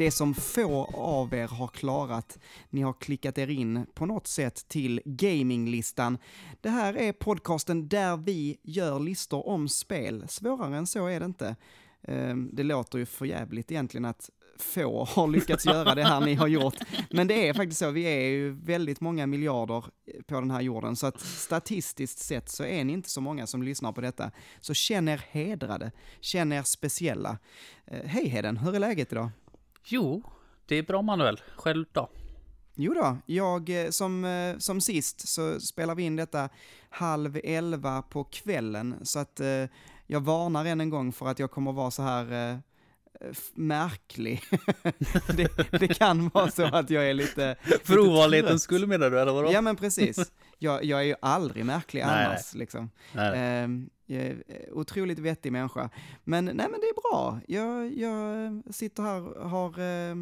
det som få av er har klarat. Ni har klickat er in på något sätt till gaminglistan. Det här är podcasten där vi gör listor om spel. Svårare än så är det inte. Ehm, det låter ju för jävligt egentligen att få har lyckats göra det här ni har gjort. Men det är faktiskt så, vi är ju väldigt många miljarder på den här jorden, så att statistiskt sett så är ni inte så många som lyssnar på detta. Så känn er hedrade, känn er speciella. Ehm, hej Heden, hur är läget idag? Jo, det är bra Manuel. Själv då? Jo då, jag eh, som, eh, som sist så spelar vi in detta halv elva på kvällen, så att eh, jag varnar än en gång för att jag kommer vara så här eh, märklig. det, det kan vara så att jag är lite... För ovanlighetens skull menar du, eller vadå? Ja men precis. Jag, jag är ju aldrig märklig Nej, annars liksom. Nej. Ehm, jag är otroligt vettig människa. Men nej men det är bra. Jag, jag sitter här och har eh,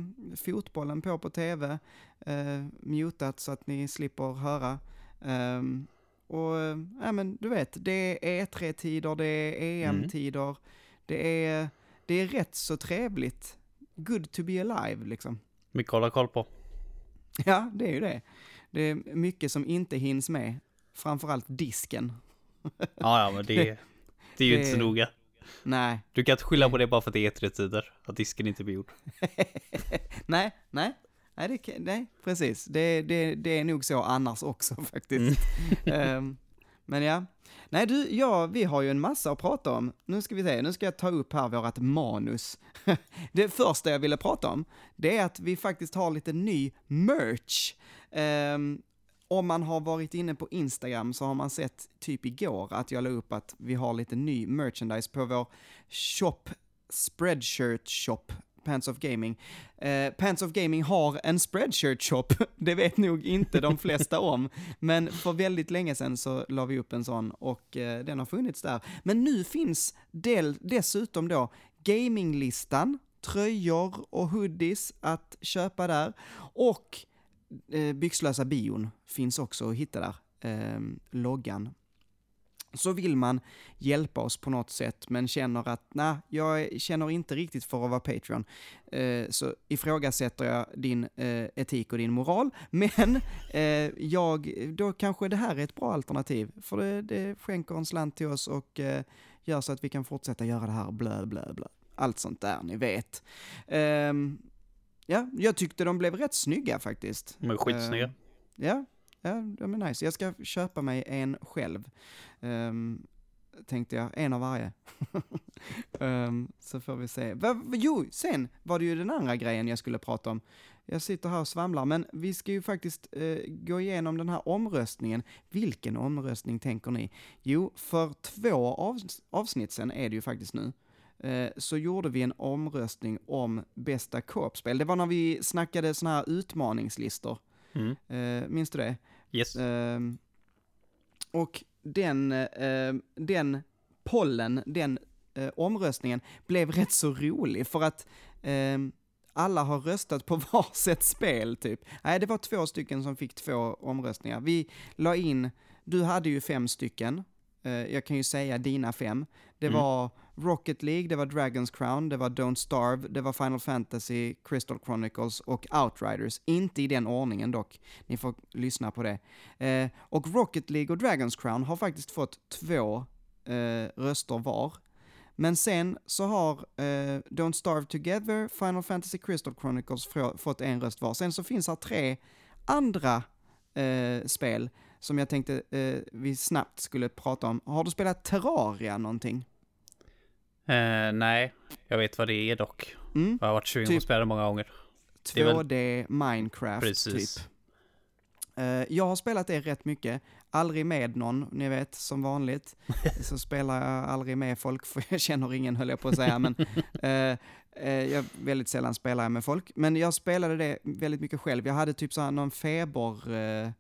fotbollen på på tv, eh, mutat så att ni slipper höra. Ehm, och eh, ja men du vet, det är E3-tider, det är Mm. EM-tider, det är, det är rätt så trevligt. Good to be alive liksom. Mycket att hålla koll på. Ja, det är ju det. Det är mycket som inte hinns med. Framförallt disken. Ja, ja, men det, det är ju inte så Det- noga. Nej, Du kan inte skylla på det bara för att det är E3-tider, att disken inte blir gjord. nej, nej. Nej, det, kan- nej precis. Det, det, det är nog så annars också faktiskt. Ehm, men ja. Nej du, ja, vi har ju en massa att prata om. Nu ska vi se, nu ska jag ta upp här vårat manus. det första jag ville prata om, det är att vi faktiskt har lite ny merch. Um, om man har varit inne på Instagram så har man sett typ igår att jag la upp att vi har lite ny merchandise på vår shop, Spreadshirt shop, Pants of Gaming. Eh, Pants of Gaming har en spreadshirt shop, det vet nog inte de flesta om, men för väldigt länge sedan så la vi upp en sån och eh, den har funnits där. Men nu finns del, dessutom då gaminglistan, tröjor och hoodies att köpa där och eh, Byxlösa bion finns också att hitta där, eh, loggan. Så vill man hjälpa oss på något sätt men känner att nej, jag känner inte riktigt för att vara Patreon, eh, så ifrågasätter jag din eh, etik och din moral, men eh, jag, då kanske det här är ett bra alternativ, för det, det skänker en slant till oss och eh, gör så att vi kan fortsätta göra det här, blö, blö, blö. Allt sånt där, ni vet. Ehm, ja, jag tyckte de blev rätt snygga faktiskt. De är skitsnygga. Eh, ja, ja, nice. Jag ska köpa mig en själv. Ehm, tänkte jag, en av varje. Ehm, så får vi se. Va, va, jo, sen var det ju den andra grejen jag skulle prata om. Jag sitter här och svamlar, men vi ska ju faktiskt eh, gå igenom den här omröstningen. Vilken omröstning tänker ni? Jo, för två avs- avsnitt sen är det ju faktiskt nu eh, så gjorde vi en omröstning om bästa co-op-spel. Det var när vi snackade såna här utmaningslistor. Mm. Eh, minns du det? Yes. Ehm, och den, eh, den pollen, den eh, omröstningen blev rätt så rolig för att ehm, alla har röstat på varsitt spel typ. Nej, det var två stycken som fick två omröstningar. Vi la in, du hade ju fem stycken, eh, jag kan ju säga dina fem. Det Mm. var Rocket League, det var Dragon's Crown, det var Don't Starve, det var Final Fantasy, Crystal Chronicles och Outriders. Inte i den ordningen dock, ni får lyssna på det. Eh, och Rocket League och Dragon's Crown har faktiskt fått två eh, röster var. Men sen så har eh, Don't Starve Together, Final Fantasy Crystal Chronicles fått en röst var. Sen så finns här tre andra eh, spel som jag tänkte eh, vi snabbt skulle prata om. Har du spelat Terraria någonting? Eh, nej, jag vet vad det är dock. Mm? Jag har varit sugen på Typ- att spela det många gånger. Det är väl- 2D Minecraft Precis. typ. Eh, jag har spelat det rätt mycket, aldrig med någon, ni vet, som vanligt. Så spelar jag aldrig med folk, för jag känner ingen höll jag på att säga, men eh, eh, jag väldigt sällan spelar jag med folk. Men jag spelade det väldigt mycket själv. Jag hade typ så här någon feber eh,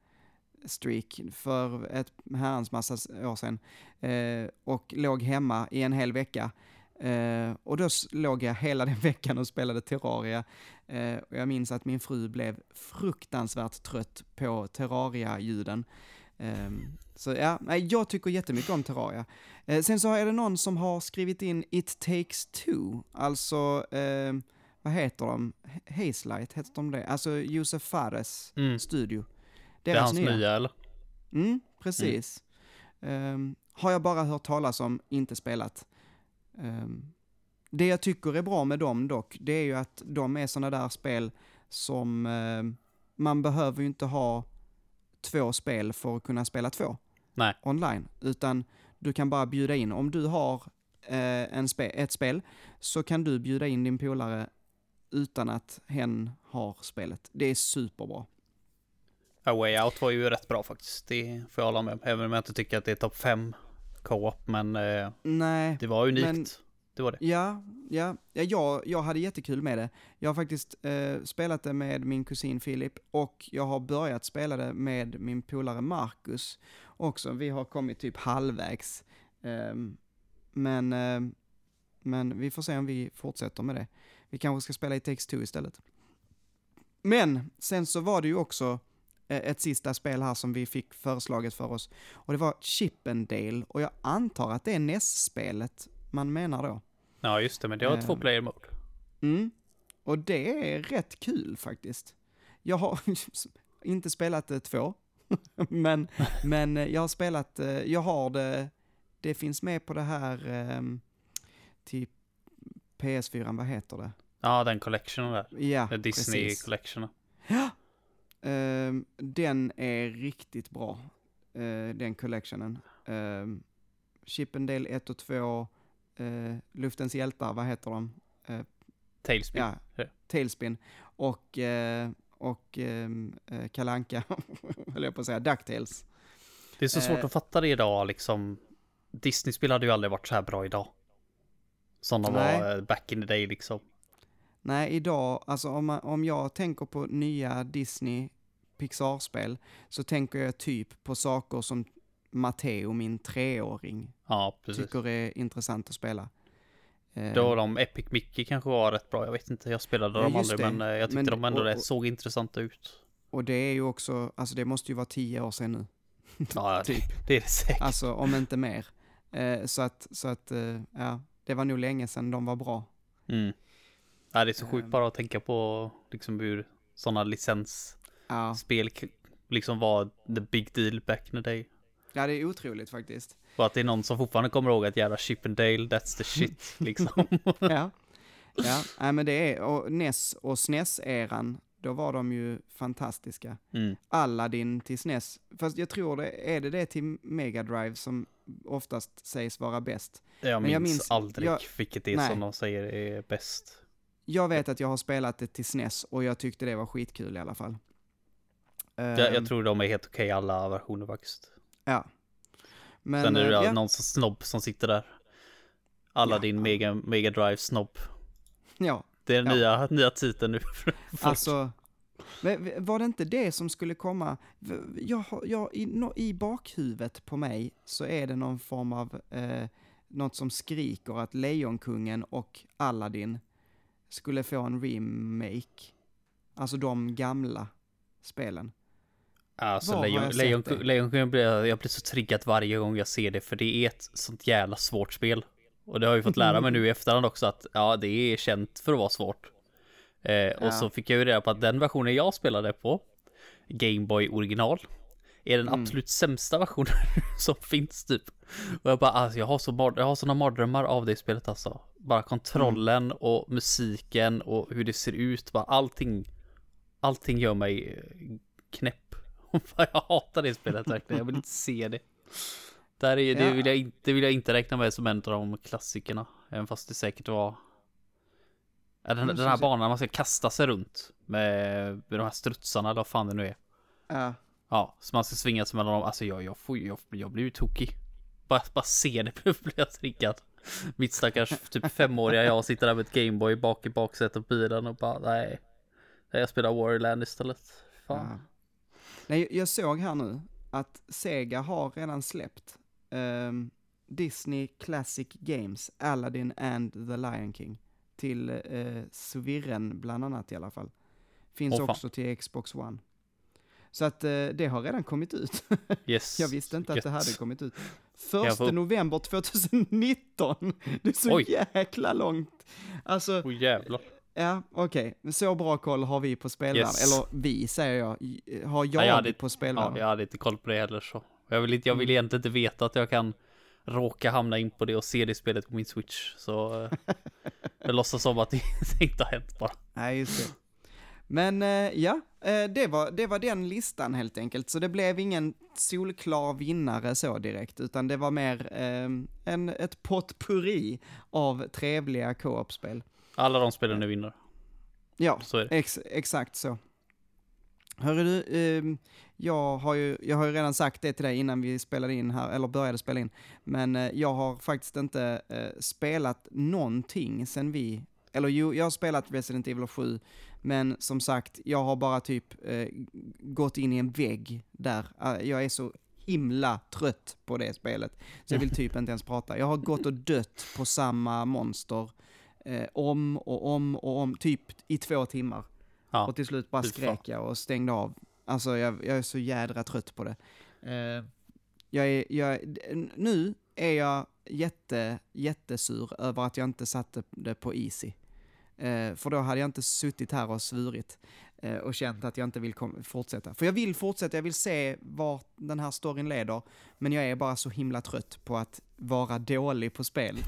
streak för ett herrans massa år sedan eh, och låg hemma i en hel vecka. Eh, och då låg jag hela den veckan och spelade Terraria. Eh, och jag minns att min fru blev fruktansvärt trött på Terraria-ljuden. Ehm, så ja, jag tycker jättemycket om Terraria. Eh, sen så är det någon som har skrivit in It takes two, alltså, eh, vad heter de? Hazelight, heter de det? Alltså Josef Fares Mm. studio. Det är hans nya, eller? Mm, precis. Ehm, har jag bara hört talas om, inte spelat. Ehm, det jag tycker är bra med dem dock, det är ju att de är sådana där spel som ehm, man behöver ju inte ha två spel för att kunna spela två Nej. online, utan du kan bara bjuda in. Om du har eh, en spe ett spel så kan du bjuda in din polare utan att hen har spelet. Det är superbra. A Way Out var ju rätt bra faktiskt. Det får jag hålla med om. Även om jag inte tycker att det är topp 5 co-op. Men eh, Nej, det var unikt. Men- Det var det. Ja, ja, ja jag, jag hade jättekul med det. Jag har faktiskt eh, spelat det med min kusin Filip och jag har börjat spela det med min polare Marcus också. Vi har kommit typ halvvägs. Ehm, men, ehm, men vi får se om vi fortsätter med det. Vi kanske ska spela i Takes Two istället. Men sen så var det ju också eh, ett sista spel här som vi fick föreslaget för oss. Och det var Chippendale och jag antar att det är NES-spelet man menar då. Ja, just det. Men det har Ehm. två player mode. Mm. Och det är rätt kul faktiskt. Jag har inte spelat det två, men, men eh, jag har spelat, eh, jag har det, det finns med på det här, ehm, typ PS4, vad heter det? Ja, den collectionen där. Ja, Den Disney precis. collectionen. Ehm, den är riktigt bra, eh, den collectionen. Um, Chippendale 1 och 2, eh, Luftens hjältar, vad heter de? Tailspin. Ja. Tailspin. Och, eh, och ehm, eh, Kalanka, höll jag på att säga, Ducktails. Det är så svårt att fatta det idag liksom. Disney-spel hade ju aldrig varit så här bra idag. Som de var back in the day liksom. Nej, idag, alltså om, man, om jag tänker på nya Disney Pixar-spel så tänker jag typ på saker som Matteo, min treåring, Ja, precis. tycker är intressant att spela. Eh, Då de Epic Mickey kanske var rätt bra. Jag vet inte, jag spelade Ja, dem aldrig det. men eh, jag tyckte Men- de ändå och- och- såg intressanta ut. Och det är ju också, alltså det måste ju vara tio år sedan nu. Ja, Typ. det, är det säkert. Alltså om inte mer. Eh, så att, så att ja, det var nog länge sedan de var bra. Mm. Ja, det är så sjukt Ehm. bara att tänka på liksom hur sådana licensspel Ja, liksom var the big deal back in the day. ja det är otroligt faktiskt. Och att det är någon som fortfarande kommer ihåg att jävla Chippendale, that's the shit liksom. ja, ja, men det är, och NES och SNES-eran, då var de ju fantastiska. Mm. Aladdin till SNES, fast jag tror det, är det det till Mega Drive som oftast sägs vara bäst? Jag Men jag minns, minns- aldrig jag- vilket det är Nej. som de säger är bäst. Jag vet att jag har spelat det till SNES och jag tyckte det var skitkul i alla fall. Jag, Ehm, jag tror de är helt okej alla versioner faktiskt. Ja. Men, Sen är det eh, ja, någon som snobb som sitter där. Alla Ja. din mega, mega drive snobb. ja, Det är den Ja. nya, nya titeln nu. Alltså, var det inte det som skulle komma? Jag, jag, i, nå- I bakhuvudet på mig så är det någon form av, eh, något som skriker att Lejonkungen och Aladdin skulle få en remake. Alltså de gamla spelen. Alltså Lejon, Lejon? Lejonkungen blir, jag blir så triggad varje gång jag ser det för det är ett sånt jävla svårt spel. Och det har jag ju fått lära mig nu i efterhand också att ja, det är känt för att vara svårt. Eh, Ja. Och så fick jag ju reda på att den versionen jag spelade på, Gameboy original, är den Mm. absolut sämsta versionen som finns typ. Och jag bara, alltså jag har, så mard- jag har såna mardrömmar av det spelet alltså. Bara kontrollen Mm. och musiken och hur det ser ut, bara allting. Allting gör mig eh, knäpp. jag hatar det spelet verkligen, jag vill inte se det. Där är, det, Ja. vill jag inte, vill jag inte räkna med som en av de klassikerna. Även fast det säkert var... Ja, Den, Men den här banan man ska kasta sig runt med, med de här strutsarna eller vad fan det nu är. Ja, Ja, så man ska svinga sig mellan dem. Alltså jag, jag, får, jag, jag blir ju tokig. Bara, bara se det blir jag triggad. Mitt stackars typ femåriga jag sitter där med ett Gameboy bak i baksätet på bilen och bara nej. Jag spelar Warland istället. Fan. ja. Nej, jag såg här nu att Sega har redan släppt ehm, Disney Classic Games, Aladdin and the Lion King. Till uh, Svirren bland annat i alla fall. Finns fan. också till Xbox One. Så att eh, det har redan kommit ut. Yes. Jag visste inte att det Gött. hade kommit ut. Första får- november 2019. Det är så Oj. jäkla långt. Alltså, Åh jävlar. Ja, okej. Okay. Så bra koll har vi på spelvärlden. Yes. Eller vi, säger jag. Har jag, Ja, jag hade- på spelvärlden? Ja, jag hade inte koll på det heller så. Jag vill, inte, jag vill Mm. egentligen inte veta att jag kan råka hamna in på det och se det spelet på min switch. Så eh, jag låtsas som att det inte har hänt bara. Nej, just det. Men eh, ja, eh, det, var, det var den listan helt enkelt. Så det blev ingen solklar vinnare så direkt, utan det var mer eh, en, ett potpurri av trevliga co-op-spel. Alla de spelen nu vinner. Ja, Så är ex, exakt så. Hörru du, ehm, jag, har ju, jag har ju redan sagt det till dig innan vi spelade in här, eller började spela in, men eh, jag har faktiskt inte eh, spelat någonting sen vi, eller jo, jag har spelat Resident Evil 7, men som sagt, jag har bara typ eh, gått in i en vägg där. Eh, jag är så himla trött på det spelet, så jag vill typ inte ens prata. Jag har gått och dött på samma monster eh, om och om och om, typ i två timmar. Ja. Och till slut bara skrek jag och stängde av. Alltså jag, jag är så jädra trött på det. Eh, jag är, jag, nu är jag jätte, jättesur över att jag inte satte det på easy. Eh, för då hade jag inte suttit här och svurit eh, och känt att jag inte vill fortsätta. För jag vill fortsätta, jag vill se vart den här storyn leder, men jag är bara så himla trött på att vara dålig på spel.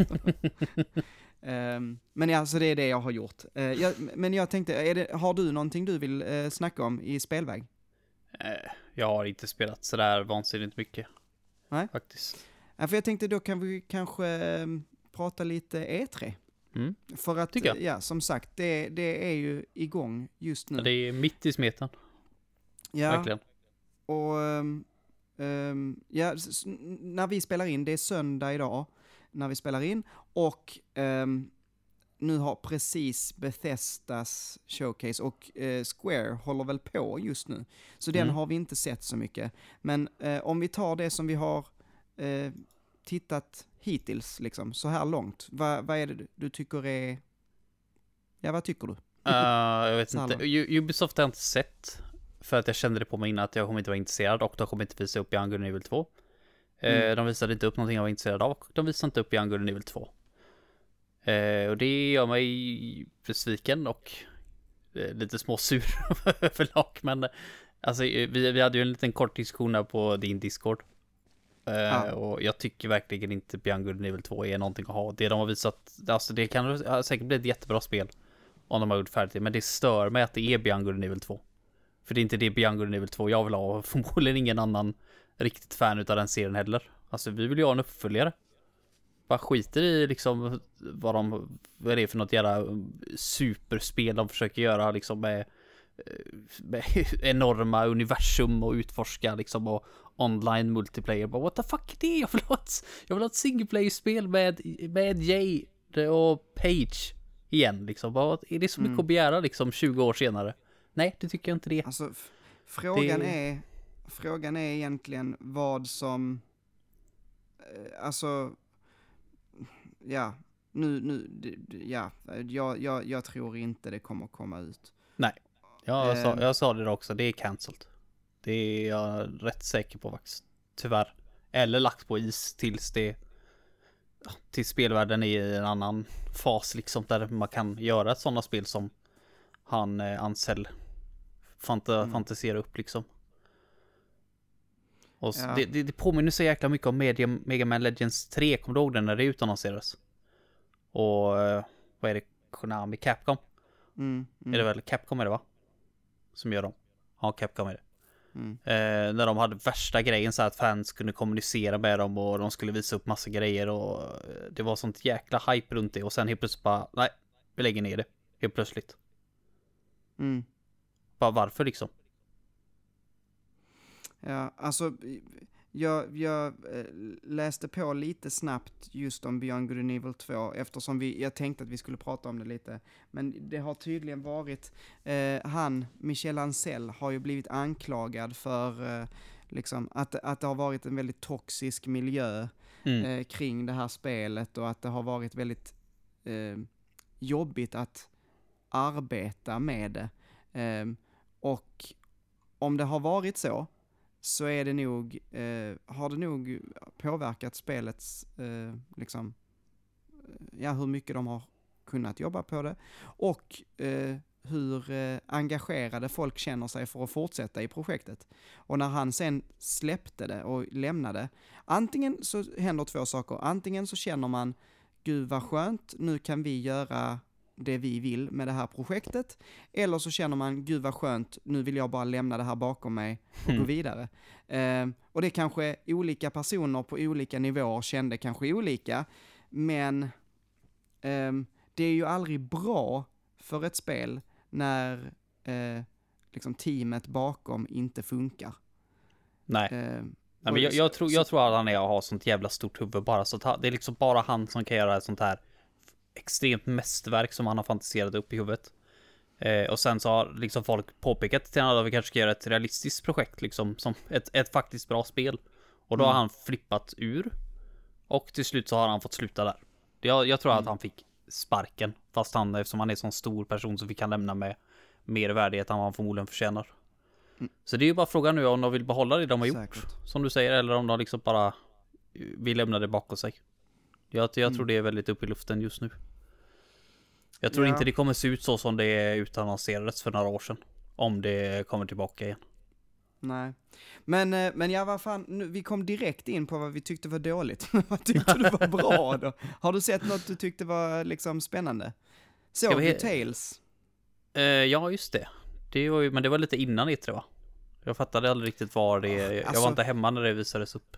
Ehm, men ja, så det är det jag har gjort. Eh, jag, men jag tänkte, det, har du någonting du vill uh, snacka om i spelväg? Jag har inte spelat sådär vansinnigt mycket. Nej. Faktiskt. Ja, för jag tänkte då kan vi kanske ehm, prata lite E3. Mm. För att, Tycker jag. ja, som sagt, det, det är ju igång just nu. Det är mitt i smeten. ja, Verkligen. och ehm, ja, när vi spelar in, det är söndag idag, när vi spelar in, och ehm, nu har precis Bethesdas showcase och eh, Square håller väl på just nu. Så den Mm. har vi inte sett så mycket. Men eh, om vi tar det som vi har eh, tittat hittills, liksom, så här långt, vad, vad är det du, du tycker är... Ja, vad tycker du? Eh, jag vet inte. Ubisoft har jag inte sett. För att jag kände det på mig innan att jag kommer inte vara intresserad och de kommer inte visa upp Young Good Evil 2. Eh, Mm. De visade inte upp någonting jag var intresserad av och de visade inte upp Young Good Evil 2. Eh, och det gör mig besviken och eh, lite småsur överlag. Men alltså, eh, vi, vi hade ju en liten kort diskussion här på din Discord. Eh, Ja. Och jag tycker verkligen inte Beyond Good Evil 2 är någonting att ha. Det de har visat, alltså det kan säkert bli ett jättebra spel. Om de har gjort färdigt det, men det stör mig att det är Beyond Good Evil 2. För det är inte det Beyond Good Evil 2 jag vill ha och förmodligen ingen annan riktigt fan utav den serien heller. Alltså vi vill ju ha en uppföljare. Bara skiter i liksom vad de, vad det är för något jävla superspel de försöker göra liksom med enorma universum och utforska liksom och online multiplayer. Bara what the fuck är det? Jag vill ha ett, jag vill ha ett single player-spel med, med Jay och Page igen liksom. Bara, är det så mycket Mm. att begära liksom 20 år senare? Nej, det tycker jag inte det. Alltså, frågan Det- är, frågan är egentligen vad som, eh, alltså, ja, nu, nu, ja, jag, jag, jag tror inte det kommer komma ut. Jag, sa, Ehm. jag sa det också, det är cancelled. Det är jag rätt säker på faktiskt. Tyvärr. Eller lagt på is tills det... ja, Tills spelvärlden är i en annan fas liksom där man kan göra ett sådana spel som han eh, Ansel fanta, Mm. fantiserar upp liksom. Och Ja. det, det, det påminner så jäkla mycket om Media, Mega Man Legends 3, kommer du ihåg den när det utannonserades? Och eh, vad är det? Konami, Capcom? Mm, mm, Är det väl Capcom är det va? Som gör dem. Ja, Capcom är det. mm. Eh, när de hade värsta grejen så att fans kunde kommunicera med dem och de skulle visa upp massa grejer och eh, det var sånt jäkla hype runt det och sen helt plötsligt bara nej, vi lägger ner det. Helt plötsligt. Mm. Bara varför liksom? Ja, alltså, jag, jag eh, läste på lite snabbt just om Beyond Good and Evil 2, eftersom vi, jag tänkte att vi skulle prata om det lite. Men det har tydligen varit, eh, han, Michel Ancel, har ju blivit anklagad för eh, liksom, att, att det har varit en väldigt toxisk miljö Mm. eh, kring det här spelet och att det har varit väldigt eh, jobbigt att arbeta med det. Eh, och om det har varit så, så är det nog, eh, har det nog påverkat spelets, eh, liksom, eh, ja hur mycket de har kunnat jobba på det och eh, hur eh, engagerade folk känner sig för att fortsätta i projektet. Och när han sen släppte det och lämnade, antingen så händer två saker. Antingen så känner man, gud vad skönt, nu kan vi göra det vi vill med det här projektet. Eller så känner man, gud vad skönt, nu vill jag bara lämna det här bakom mig och gå Mm. vidare. Eh, och det kanske olika personer på olika nivåer kände kanske olika, men ehm, det är ju aldrig bra för ett spel när eh, liksom teamet bakom inte funkar. Nej. Eh, Nej, men jag, jag, tror, jag tror att han är att ha sånt jävla stort huvud bara så att det är liksom bara han som kan göra sånt här extremt mästerverk som han har fantiserat upp i huvudet. Eh, och sen så har liksom folk påpekat till honom att vi kanske ska göra ett realistiskt projekt liksom som ett, ett faktiskt bra spel. Och då har Mm. han flippat ur. Och till slut så har han fått sluta där. Jag, jag tror att Mm. han fick sparken. Fast han, eftersom han är en sån stor person så fick han lämna med mer värdighet än vad han förmodligen förtjänar. Mm. Så det är ju bara frågan nu om de vill behålla det de har gjort. Säkert. Som du säger, eller om de liksom bara vill lämna det bakom sig. Jag, jag Mm. tror det är väldigt upp i luften just nu. Jag tror Ja. inte det kommer se ut så som det utannonserades för några år sedan. Om det kommer tillbaka igen. Nej. Men, eh, men ja, vad fan, nu, vi kom direkt in på vad vi tyckte var dåligt. vad tyckte du var bra då? Har du sett något du tyckte var liksom spännande? Såg Jag du Tales? Eh, ja, just det. det var ju, men det var lite innan E3 va? Jag fattade aldrig riktigt var det... jag alltså- var inte hemma när det visades upp.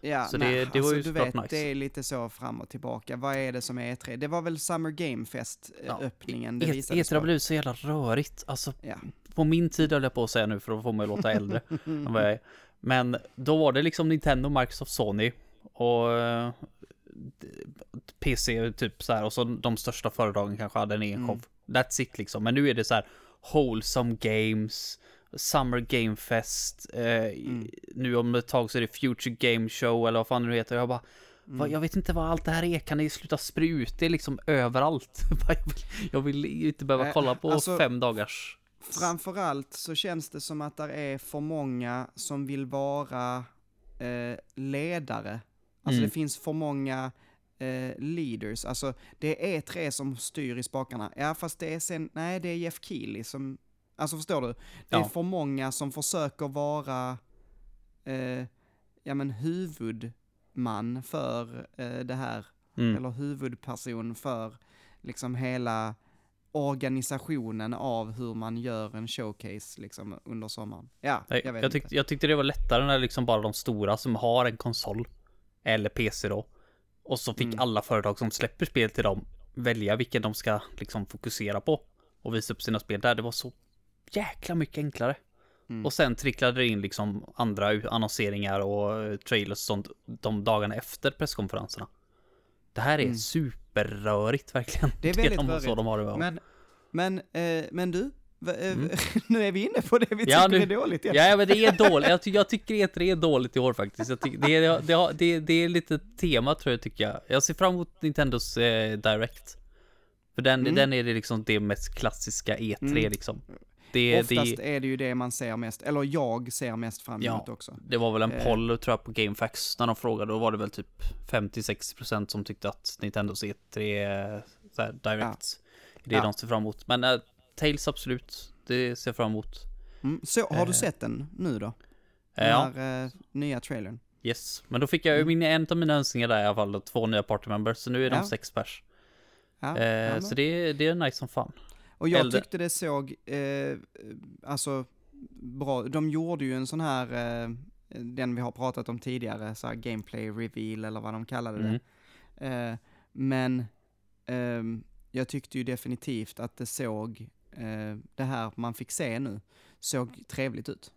Ja, Så nej, det- det var ju du vet, nice. det är lite så fram och tillbaka. Vad är det som är E3? Det var väl Summer Game Fest eh, Ja, det E- visades E3 har på. blivit så jävla rörigt. Alltså, Ja. på min tid höll jag på att säga nu för att få mig att låta äldre än vad jag är. Men då var det liksom Nintendo, Microsoft, Sony och eh, PC typ så här och så de största företagen kanske hade en egen Mm. show. That's it liksom. Men nu är det så här Wholesome Games, Summer Game Fest, eh, Mm. nu om ett tag så är det Future Game Show eller vad fan det nu heter. Jag bara, Mm. vad, jag vet inte vad allt det här är, kan ni sluta spruta? Det är liksom överallt. jag, vill, inte behöva Nej, kolla på alltså- fem dagars Framförallt så känns det som att det är för många som vill vara eh, ledare. Alltså Mm. det finns för många eh, leaders, alltså det är tre som styr i spakarna. Ja fast det är sen, nej det är Jeff Keely som, alltså förstår du? Det är Ja. för många som försöker vara, eh, ja men huvudman för eh, det här Mm. eller huvudperson för liksom hela organisationen av hur man gör en showcase liksom under sommaren. Ja, Nej, jag vet jag, inte. tyckte, jag tyckte det var lättare när liksom bara de stora som har en konsol eller PC då. Och så fick Mm. alla företag som släpper spel till dem välja vilken de ska liksom fokusera på och visa upp sina spel där. Det var så jäkla mycket enklare. Mm. Och sen tricklade det in liksom andra annonseringar och eh, trailers och sånt de dagarna efter presskonferenserna. Det här är Mm. superrörigt verkligen. Det är väldigt de, Så rörigt. de har det. Men, men, eh, men du, eh, Mm. nu är vi inne på det vi Ja, tycker nu- är dåligt. igen. Ja men det är dåligt, jag, ty- jag tycker E3 är dåligt i år faktiskt. Jag tycker, det, är, det, det, det är lite tema tror jag tycker jag. Jag ser fram emot Nintendos eh, Direct. För den, Mm. den är det liksom det mest klassiska E3 Mm. liksom. Det, Oftast det, är det ju det man ser mest, eller jag ser mest fram Ja. emot också. det var väl en Eh. poll tror jag på GameFAQs när de frågade. Då var det väl typ 50-60% som tyckte att Nintendos E3 eh, så här, Direct. Det är Ja. de ser fram emot. Men äh, Tales absolut, det ser jag fram emot. Mm. Så, har du Eh. sett den nu då? Eh, Den ja. här eh, nya trailern? Yes, men då fick jag ju Mm. min, en av mina önskningar där i alla fall, då, två nya party members, så nu är de Ja. sex pers. Ja, Eh, ja, så det, det är nice som fan. Och jag Äldre. tyckte det såg, eh, alltså, bra, de gjorde ju en sån här, eh, den vi har pratat om tidigare, så här gameplay reveal eller vad de kallade det. Mm. Eh, men ehm, jag tyckte ju definitivt att det såg, eh, det här man fick se nu, såg trevligt ut.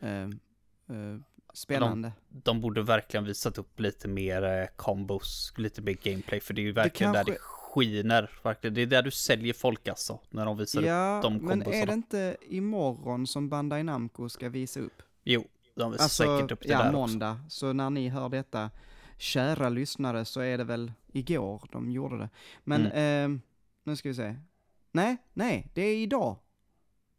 Eh, eh, spännande. De borde verkligen visat upp lite mer eh, combos, lite mer gameplay, för det är ju verkligen där kanske- det skiner. Verkligen. Det är där du säljer folk alltså, när de visar upp. ja, de men är kombosarna. det inte imorgon som Bandai Namco ska visa upp? Jo, de visar Alltså, säkert upp det ja, där också. måndag. Så när ni hör detta, kära lyssnare, så är det väl igår de gjorde det. Men, Mm. ehm, nu ska vi se. Nej, nej, det är idag.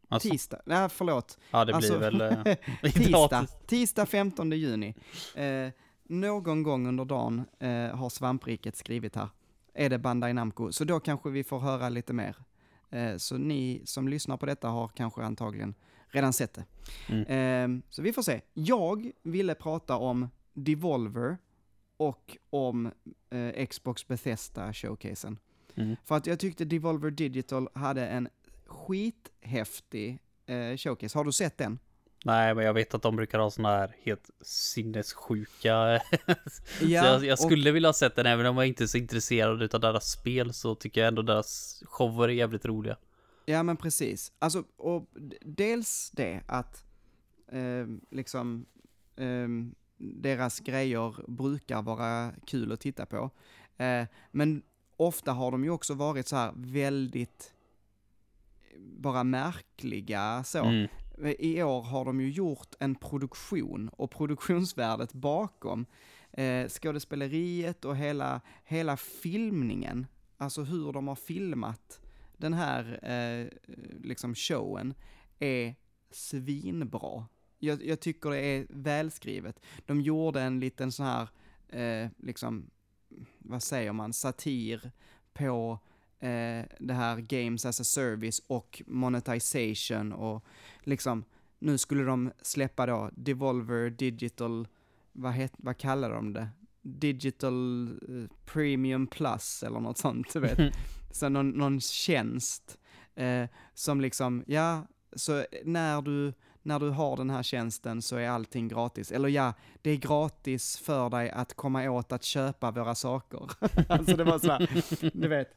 Alltså, Tisdag. Nej, förlåt. ja, det blir alltså- väl... Eh, Tisdag. Tisdag 15 juni. Eh, någon gång under dagen eh, har Svampriket skrivit här. Är det Bandai Namco, så då kanske vi får höra lite mer. Eh, så ni som lyssnar på detta har kanske antagligen redan sett det. Mm. Eh, så vi får se. Jag ville prata om Devolver och om eh, Xbox Bethesda-showcasen. Mm. För att jag tyckte Devolver Digital hade en skithäftig eh, showcase. Har du sett den? Nej, men jag vet att de brukar ha såna här helt sinnessjuka. så Ja, jag, jag och- skulle vilja ha sett den, även om jag inte är så intresserad utav deras spel så tycker jag ändå deras shower är jävligt roliga. Ja men precis. Alltså, och dels det att eh, liksom eh, deras grejer brukar vara kul att titta på. Eh, men ofta har de ju också varit så här väldigt bara märkliga så. Mm. I år har de ju gjort en produktion och produktionsvärdet bakom eh, skådespeleriet och hela, hela filmningen, alltså hur de har filmat den här eh, liksom showen, är svinbra. Jag, jag tycker det är välskrivet. De gjorde en liten sån här, eh, liksom, vad säger man, satir på eh, det här Games as a Service och monetization och liksom, nu skulle de släppa då Devolver Digital, vad, het, vad kallar de det? Digital eh, Premium Plus eller något sånt, du vet. Så någon, någon tjänst eh, som liksom, ja, så när du, när du har den här tjänsten så är allting gratis. Eller ja, det är gratis för dig att komma åt att köpa våra saker. alltså det var så här, du vet,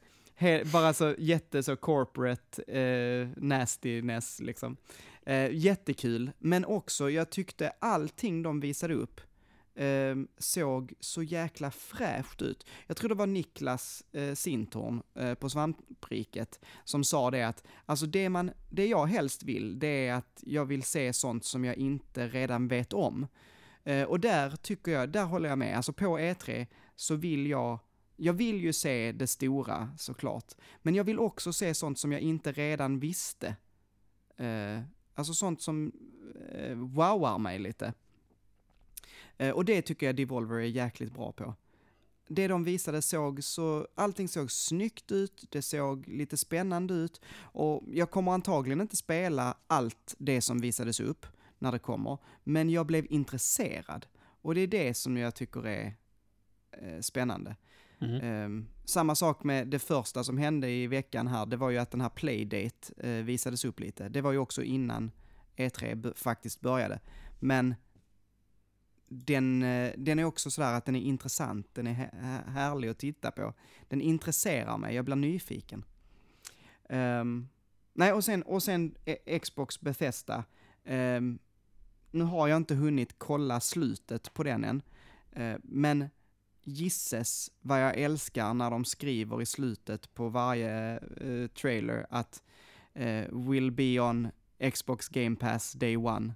bara så jätte så corporate eh, nastiness liksom. Eh, jättekul, men också jag tyckte allting de visade upp eh, såg så jäkla fräscht ut. Jag tror det var Niklas eh, Sintorn eh, på Svampriket som sa det att, alltså det, man, det jag helst vill, det är att jag vill se sånt som jag inte redan vet om. Eh, och där tycker jag, där håller jag med, alltså på E3 så vill jag jag vill ju se det stora såklart, men jag vill också se sånt som jag inte redan visste. Eh, alltså sånt som eh, wowar mig lite. Eh, och det tycker jag Devolver är jäkligt bra på. Det de visade såg så, allting såg snyggt ut, det såg lite spännande ut och jag kommer antagligen inte spela allt det som visades upp när det kommer, men jag blev intresserad. Och det är det som jag tycker är eh, spännande. Mm. Eh, samma sak med det första som hände i veckan här, det var ju att den här Playdate eh, visades upp lite. Det var ju också innan E3 b- faktiskt började. Men den, eh, den är också sådär att den är intressant, den är här härlig att titta på. Den intresserar mig, jag blir nyfiken. Um, nej, och sen, och sen eh, Xbox Bethesda. Um, nu har jag inte hunnit kolla slutet på den än, uh, men gisses vad jag älskar när de skriver i slutet på varje eh, trailer att eh, will be on Xbox Game Pass day one.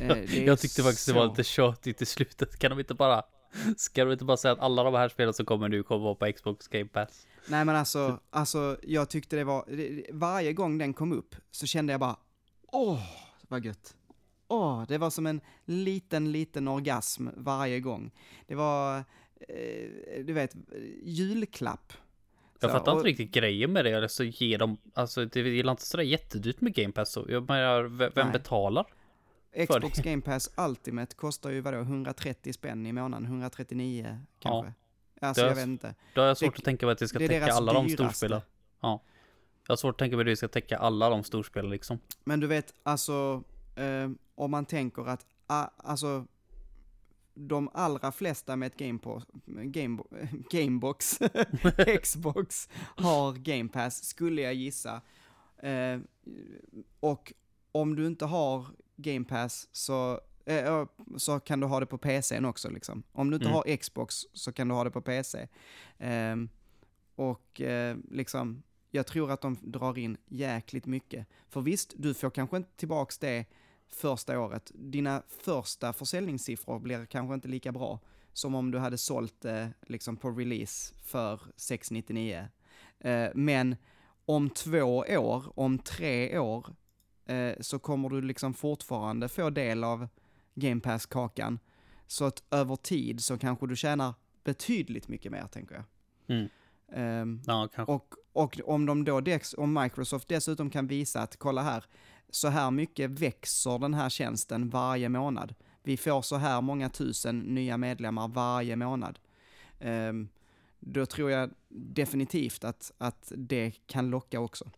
Eh, jag tyckte faktiskt det var så- lite tjatigt i slutet. Kan de inte bara, ska de inte bara säga att alla de här spelen som kommer nu kommer vara på Xbox Game Pass? Nej men alltså, alltså jag tyckte det var, varje gång den kom upp så kände jag bara, åh, vad gött. Åh, det var som en liten, liten orgasm varje gång. Det var, du vet, julklapp. Jag Så, fattar och- inte riktigt grejen med det. Alltså ge dem, alltså det är inte sådär jättedyrt med Game Pass. Så jag menar, vem Nej. betalar? Xbox Game Pass Ultimate kostar ju vadå, 130 spänn i månaden, 139 kanske. Alltså Det är jag vet inte. Då har jag svårt Det- att tänka mig att det ska täcka alla de storspelen. Ja. Jag har svårt att tänka mig att det ska täcka alla de storspelen liksom. Men du vet, alltså, eh, om man tänker att, ah, alltså, de allra flesta med ett game på, game, Gamebox, Xbox, har Game Pass, skulle jag gissa. Eh, och om du inte har Game Pass så, eh, så kan du ha det på PCn också liksom. Om du inte Mm. har Xbox så kan du ha det på PC. Ehm, och eh, liksom, jag tror att de drar in jäkligt mycket. För visst, du får kanske inte tillbaks det första året. Dina första försäljningssiffror blir kanske inte lika bra som om du hade sålt det liksom på release för 699. Eh, men om två år, om tre år, eh, så kommer du liksom fortfarande få del av Game Pass-kakan. Så att över tid så kanske du tjänar betydligt mycket mer, tänker jag. Mm. Ehm, Ja, och, och om de då, om Microsoft dessutom kan visa att, kolla här, så här mycket växer den här tjänsten varje månad. Vi får så här många tusen nya medlemmar varje månad. Ehm, då tror jag definitivt att, att det kan locka också.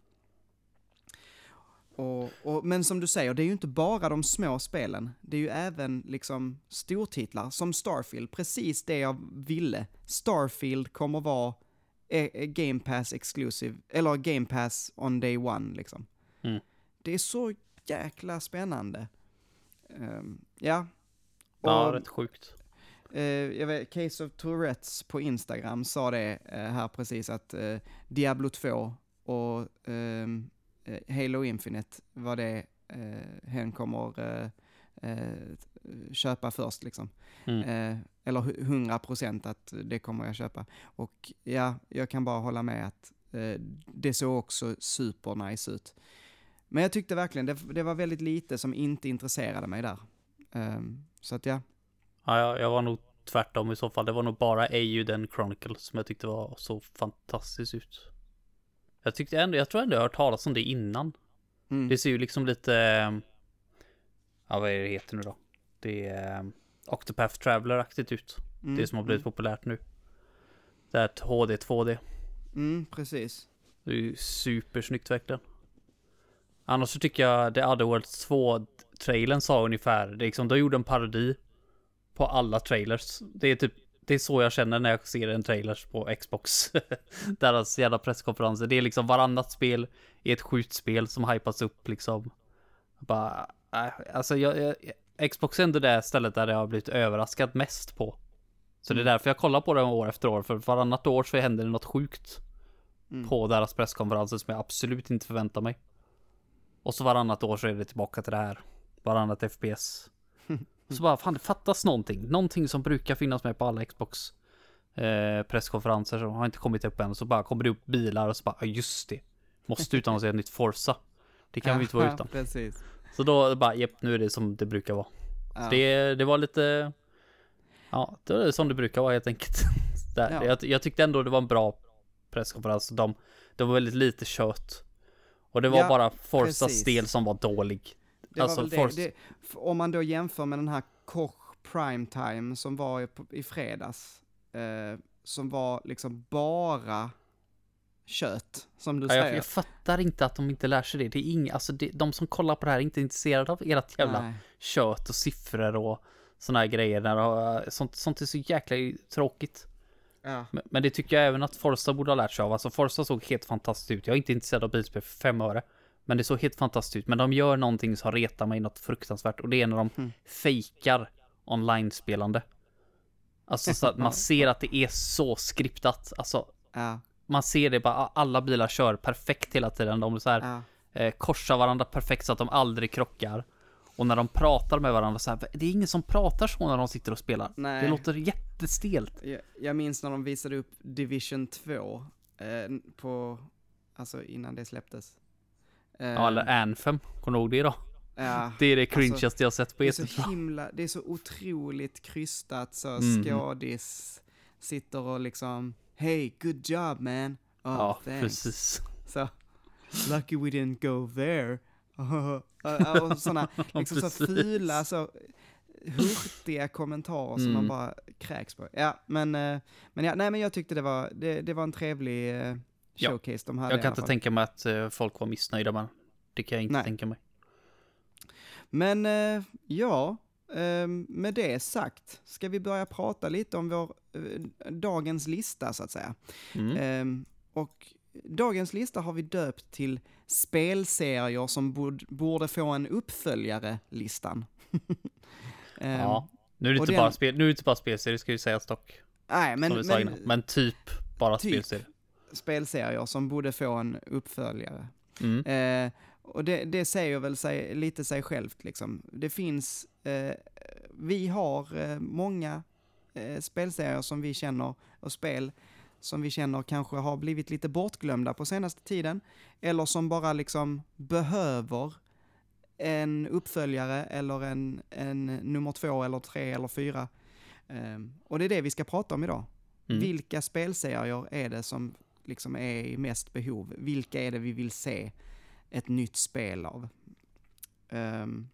Och, och, men som du säger, det är ju inte bara de små spelen. Det är ju även liksom stortitlar som Starfield, precis det jag ville. Starfield kommer vara e, e, Game Pass exclusive, eller Game Pass on day one liksom. Mm. Det är så jäkla spännande. Ehm, ja. Ja, Och- rätt sjukt. Eh, jag vet, Case of Tourettes på Instagram sa det eh, här precis att eh, Diablo 2 och ehm, eh, Halo Infinite var det eh, hen kommer köpa först liksom. Mm. Eller hu- 100% att det kommer jag köpa. Och ja, jag kan bara hålla med att det såg också super nice ut. Men jag tyckte verkligen, det, det var väldigt lite som inte intresserade mig där. Ehm, så att ja, Ja, jag, jag var nog tvärtom i så fall. Det var nog bara AU den Chronicle som jag tyckte var så fantastiskt ut. Jag tyckte ändå, jag tror ändå jag har hört talas om det innan. mm, Det ser ju liksom lite, eh, ja vad är det heter nu då? Det är eh, Octopath Traveler-aktigt ut. mm, Det som har blivit mm, populärt nu. Det här HD 2D. mm, precis. Det är ju supersnyggt verkligen. Annars så tycker jag The Other Worlds 2-trailern sa ungefär, det är liksom, de gjorde en parodi på alla trailers. Det är typ, det är så jag känner när jag ser en trailer på Xbox. Deras jävla presskonferenser. Det är liksom varannat spel i ett skjutspel som hypas upp liksom. Bara, äh, alltså jag, jag, Xbox är ändå det stället där jag har blivit överraskad mest på. Så det är Mm. därför jag kollar på det år efter år, för varannat år så händer det något sjukt Mm. på deras presskonferenser som jag absolut inte förväntar mig. Och så varannat år så är det tillbaka till det här. Varannat FPS. Så bara, fan det fattas någonting. Någonting som brukar finnas med på alla Xbox eh, presskonferenser som har inte kommit upp än. Så bara kommer det upp bilar och så bara, just det. Måste utannonsera ett nytt Forza. Det kan vi inte vara utan. Precis. Så då bara, jepp, nu är det som det brukar vara. Ja. Det, det var lite, ja, det är som det brukar vara helt enkelt. Där. Ja. Jag, jag tyckte ändå det var en bra presskonferens. De, det var väldigt lite kött. Och det var Ja, bara Forsas precis. som var dålig. Det Alltså, var Forza- det. det. Om man då jämför med den här Koch Primetime som var i, i fredags, eh, som var liksom bara kött, som du Ja, jag, säger. jag fattar inte att de inte lär sig det. Det är ing, alltså det, de som kollar på det här är inte intresserade av ert jävla Nej. kött och siffror och såna här grejer. När, uh, sånt, sånt är så jäkla tråkigt. Ja. Men, men det tycker jag även att Forza borde ha lärt sig av. Alltså Forza såg helt fantastiskt ut. Jag är inte intresserad av bilspel för fem öre. Men det såg helt fantastiskt ut. Men de gör någonting som retar mig något fruktansvärt. Och det är när de Mm. fejkar online-spelande. Alltså så att man ser att det är så skriptat. Alltså Ja. man ser det bara, alla bilar kör perfekt hela tiden. De så här, Ja. eh, korsar varandra perfekt så att de aldrig krockar. Och när de pratar med varandra så här, det är ingen som pratar så när de sitter och spelar. Nej. Det låter jättestelt. Jag, jag minns när de visade upp Division 2 eh, på, alltså innan det släpptes. Eh, Ja, eller Anthem, kommer du ihåg det då? ja. Det är det Alltså, cringeaste jag sett på Det är E3. så himla, det är så otroligt krystat så Mhm. skådis sitter och liksom Hey, good job man. Oh, Ja, thanks. precis. Så, lucky we didn't go there. och sådana liksom så fula, så hurtiga kommentarer som man Mm. bara kräks på. Ja, men, eh, men ja, nej men jag tyckte det var, det, det var en trevlig eh, Ja. showcase de hade Jag kan inte tänka mig att eh, folk var missnöjda med. Det kan jag inte Nej. tänka mig. Men ja, med det sagt ska vi börja prata lite om vår dagens lista så att säga. Mm. Och dagens lista har vi döpt till spelserier som borde få en uppföljare-listan. Ehm, ja. Nu är det inte den- bara spel, nu är det bara spelserier, ska ju sägas dock. Nej, men, men Men typ bara Typ. spelserier. spelserier som borde få en uppföljare. Mm. Eh, och det, det säger väl sig, lite sig självt liksom. Det finns, eh, vi har eh, många eh, spelserier som vi känner, och spel som vi känner kanske har blivit lite bortglömda på senaste tiden, eller som bara liksom behöver en uppföljare eller en, en nummer två eller tre eller fyra. Eh, och det är det vi ska prata om idag. Mm. Vilka spelserier är det som liksom är i mest behov. Vilka är det vi vill se ett nytt spel av? Ehm,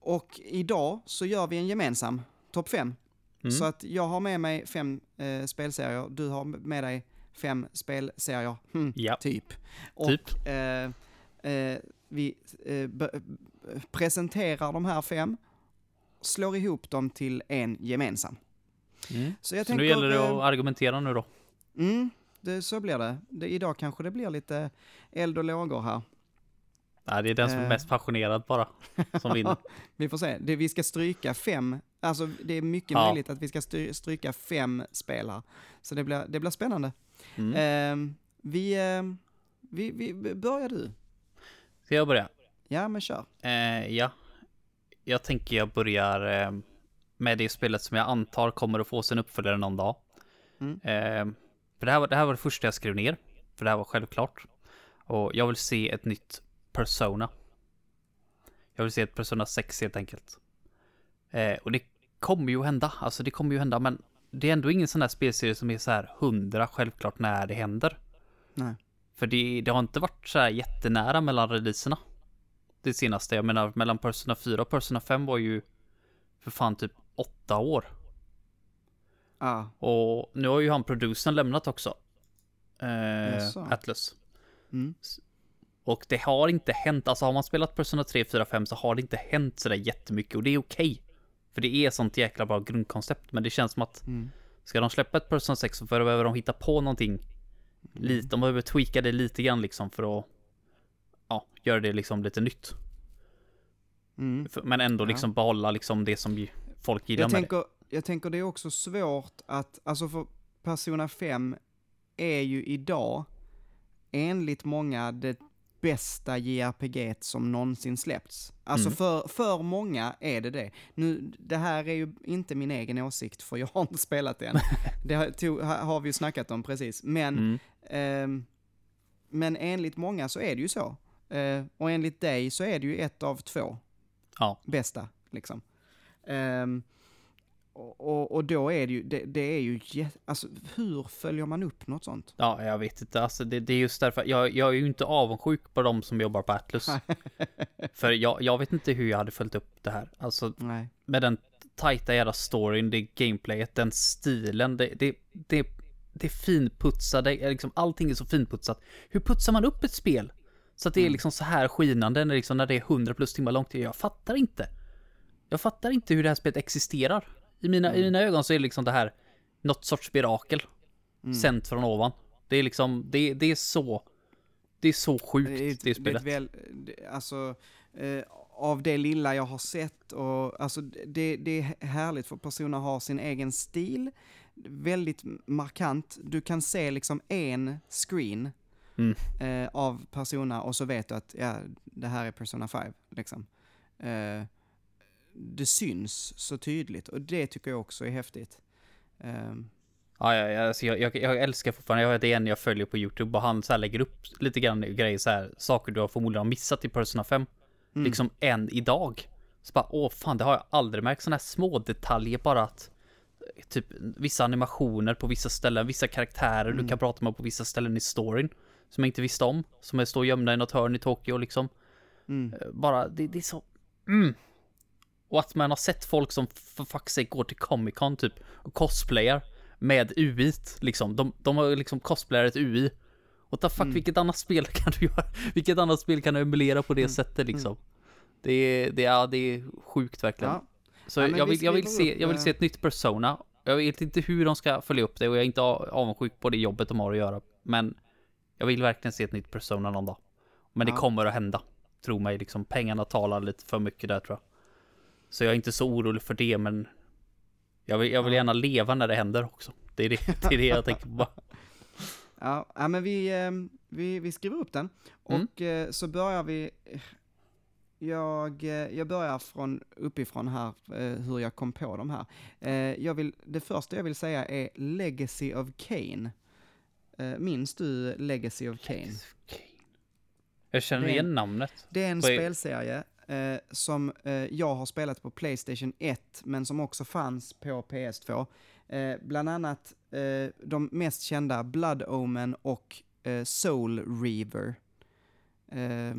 och idag så gör vi en gemensam topp 5. Mm. Så att jag har med mig fem eh, spelserier, du har med dig fem spelserier, hm, Ja. typ. Och Typ. eh, eh, vi eh, presenterar de här fem, slår ihop dem till en gemensam. Mm. Så jag Så tänker... nu gäller det eh, att argumentera nu då. Mm, det, så blir det. det. Idag kanske det blir lite eld och lågor här. Nej, det är den som är Eh. mest passionerad bara som vinner. Vi får se. Det, vi ska stryka fem, alltså det är mycket Ja. möjligt att vi ska stry, stryka fem spel här. Så det blir, det blir spännande. Mm. Ehm, vi, ehm, vi, vi, börjar du? Ska jag börja? Ja, men kör. Eh, ja. Jag tänker jag börjar eh, med det spelet som jag antar kommer att få sin uppföljare någon dag. Mm. Eh, för det här, var, det här var det första jag skrev ner. För det här var självklart. Och jag vill se ett nytt Persona. Jag vill se ett Persona 6 helt enkelt. Eh, och det kommer ju hända. Alltså det kommer ju hända. Men det är ändå ingen sån här spelserie som är så här hundra självklart när det händer. Nej. För det, det har inte varit så här jättenära mellan releaserna. Det senaste, jag menar mellan Persona 4 och Persona 5 var ju för fan typ åtta år. Ja, Och nu har ju han producern lämnat också. Eh. Atlus. mm. Och det har inte hänt, alltså har man spelat Persona 3, 4, 5 så har det inte hänt sådär jättemycket och det är okej. För det är sånt jäkla bra grundkoncept, men det känns som att Mm. ska de släppa ett Persona 6 så behöver de hitta på någonting. Lite, de behöver tweaka det lite grann liksom för att ja, göra det liksom lite nytt. Mm. Men ändå Ja. liksom behålla liksom det som folk gillar Jag med tänker, jag tänker det är också svårt att, alltså för Persona 5 är ju idag, enligt många, det bästa JRPG som någonsin släppts. Alltså Mm. för, för många är det det. Nu, det här är ju inte min egen åsikt, för jag har inte spelat det än. det har, tog, ha- har vi ju snackat om precis. Men, Mm. ehm, men enligt många så är det ju så. Eh, och enligt dig så är det ju ett av två Ja, bästa, liksom. Ehm, och, och, och då är det ju, det, det är ju, alltså hur följer man upp något sånt? ja, jag vet inte. Alltså det, det är just därför. Jag, jag är ju inte avundsjuk på de som jobbar på Atlus. För jag, jag vet inte hur jag hade följt upp det här. Alltså Nej. med den tajta jävla storyn, det gameplayet, den stilen, det, det, det, det är finputsade, liksom allting är så finputsat. Hur putsar man upp ett spel? Så att det är Mm. liksom så här skinande när, liksom, när det är 100 plus timmar långt. Jag fattar inte. Jag fattar inte hur det här spelet existerar. I mina, Mm. i mina ögon så är det liksom det här något sorts mirakel. Mm. Sänt från ovan. Det är liksom, det, det är så, det är så sjukt Det är, det, ett- det är spelet. väl, alltså, eh, av det lilla jag har sett och alltså det, det är härligt för personer har sin egen stil, väldigt markant. Du kan se liksom en screen Mm. eh, av Persona och så vet du att ja, det här är Persona 5, liksom. Eh, det syns så tydligt och det tycker jag också är häftigt. Ehm, Ja, ja, alltså jag, jag, jag älskar fortfarande, jag, är en jag följer på YouTube och han så lägger upp lite grann grejer så här, saker du har förmodligen missat i Persona 5. Mm. Liksom än idag. Så bara, åh fan, det har jag aldrig märkt. Sådana här små detaljer bara att typ vissa animationer på vissa ställen, vissa karaktärer Mm. du kan prata med på vissa ställen i storyn. Som jag inte visste om. Som är står gömda i något hörn i Tokyo liksom. mm, Eh, Bara, det, det är så... Mm. Och att man har sett folk som för fuck's sake går till Comic Con typ och cosplayar med UI liksom. De, de har liksom cosplayat ett UI. Och ta fuck, Mm. vilket annat spel kan du göra? Vilket annat spel kan du emulera på det Mm. sättet liksom? Det är, det, är, det är sjukt verkligen. ja. Så Ja, men jag, vi vill, jag, vill se, jag vill eh, se ett nytt Persona. Jag vet inte hur de ska följa upp det och jag är inte avundsjuk på det jobbet de har att göra. Men jag vill verkligen se ett nytt Persona någon dag. Men det Ja. kommer att hända. Tro mig, liksom pengarna talar lite för mycket där tror jag. Så jag är inte så orolig för det, men jag vill, jag vill gärna leva när det händer också. Det är det, det, är det jag tänker på. Ja, men vi, eh, vi, vi skriver upp den. Mm. Och eh, så börjar vi, jag, eh, jag börjar från uppifrån här, eh, hur jag kom på de här. Jag vill, det första jag vill säga är Legacy of Kane. Minns du Legacy of Kane? Jag känner igen namnet. Det är en spelserie eh, som eh, jag har spelat på Playstation 1, men som också fanns på PS2. Eh, bland annat eh, de mest kända Blood Omen och eh, Soul Reaver. Eh,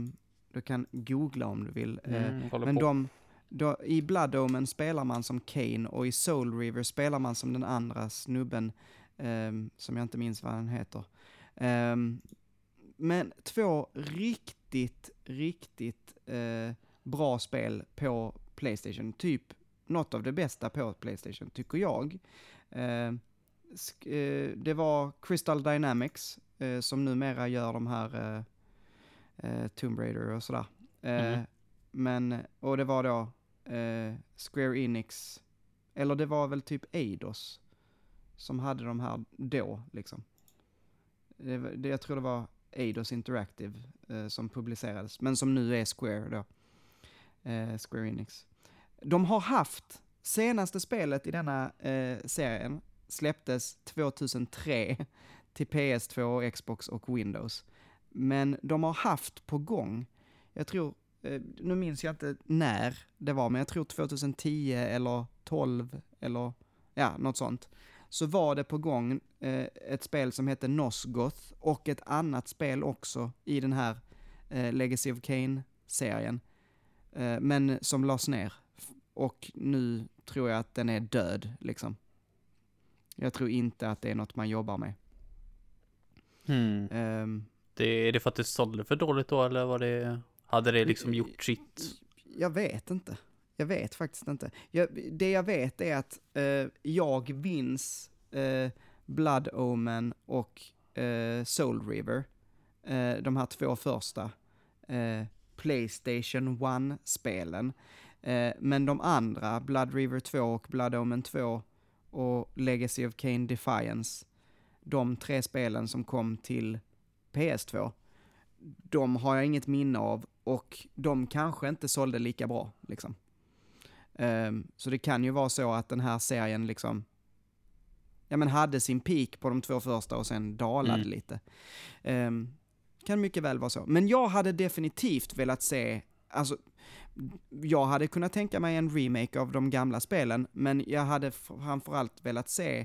du kan googla om du vill. Mm, men på. de, då, i Blood Omen spelar man som Kane och i Soul Reaver spelar man som den andra snubben, ehm, som jag inte minns vad han heter. Ehm, men två riktigt, riktigt eh, bra spel på Playstation. Typ något av det bästa på Playstation, tycker jag. Eh, eh, det var Crystal Dynamics, eh, som numera gör de här eh, eh, Tomb Raider och sådär. Eh, Mhm. Men, och det var då Square Enix, eller det var väl typ Eidos som hade de här då, liksom. Det, det, jag tror det var Eidos Interactive som publicerades, men som nu är Square då. Eh, Square Enix. De har haft, senaste spelet i denna eh, serien släpptes 2003 till PS2, Xbox och Windows. Men de har haft på gång, jag tror, eh, nu minns jag inte när det var, men jag tror 2010 eller 12 eller ja, något sånt. Så var det på gång eh, ett spel som hette Nosgoth och ett annat spel också i den här eh, Legacy of Kane-serien Eh, men som lades ner. Och nu tror jag att den är död, liksom. Jag tror inte att det är något man jobbar med. Hmm. Ehm, Det, är det för att det sålde för dåligt då eller var det, hade det liksom gjort sitt? Jag vet inte. Jag vet faktiskt inte. Jag, det jag vet är att eh, jag minns eh, Blood Omen och eh, Soul River, eh, de här två första eh, Playstation 1-spelen. Eh, men de andra, Blood River 2 och Blood Omen 2 och Legacy of Kain Defiance, de tre spelen som kom till PS2, de har jag inget minne av och de kanske inte sålde lika bra, liksom. Ehm, så det kan ju vara så att den här serien liksom, ja men hade sin peak på de två första och sen dalade Mm. lite. Ehm, kan mycket väl vara så. Men jag hade definitivt velat se, alltså, jag hade kunnat tänka mig en remake av de gamla spelen, men jag hade framförallt velat se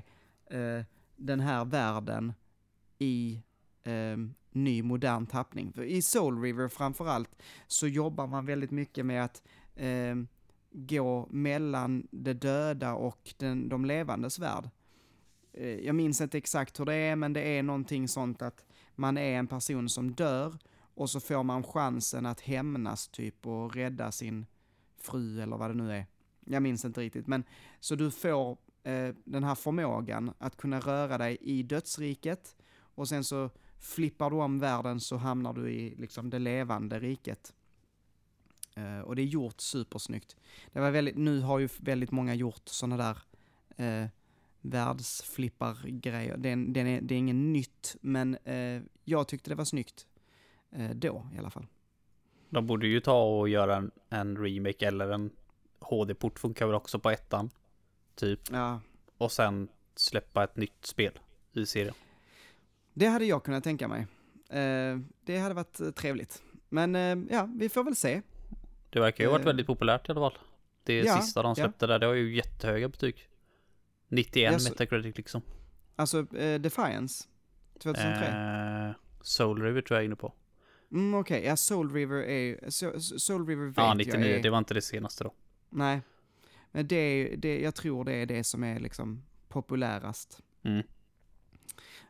eh, den här världen i eh, ny modern tappning. För I Soul River framförallt så jobbar man väldigt mycket med att eh, gå mellan det döda och den, de levandes värld. Eh, jag minns inte exakt hur det är, men det är någonting sånt att man är en person som dör och så får man chansen att hämnas typ och rädda sin fru eller vad det nu är. Jag minns inte riktigt, men så du får eh, den här förmågan att kunna röra dig i dödsriket och sen så flippar du om världen så hamnar du i liksom det levande riket. Eh, och det är gjort supersnyggt. Det var väldigt, nu har ju väldigt många gjort sådana där eh, världsflippar-grejer. Den är, det är ingen nytt, men eh, jag tyckte det var snyggt. Eh, då i alla fall. De borde ju ta och göra en, en remake eller en HD-port funkar väl också på ettan. Typ. Ja, Och sen släppa ett nytt spel i serien. det hade jag kunnat tänka mig. Eh, det hade varit eh, trevligt. Men eh, ja, vi får väl se. Det verkar ju ha varit Eh. väldigt populärt i alla fall. Det Ja, sista de ja. släppte där, det har ju jättehöga betyg. 91 Jag så- Metacritic liksom. Alltså, eh, Defiance. 2003. Eh, Soul River tror jag är inne på. Mm, Okej, ja Soul River är so, Soul River Ja, jag 99, är, det var inte det senaste då. Nej. Men det, är- det, jag tror det är det som är liksom populärast. Mm.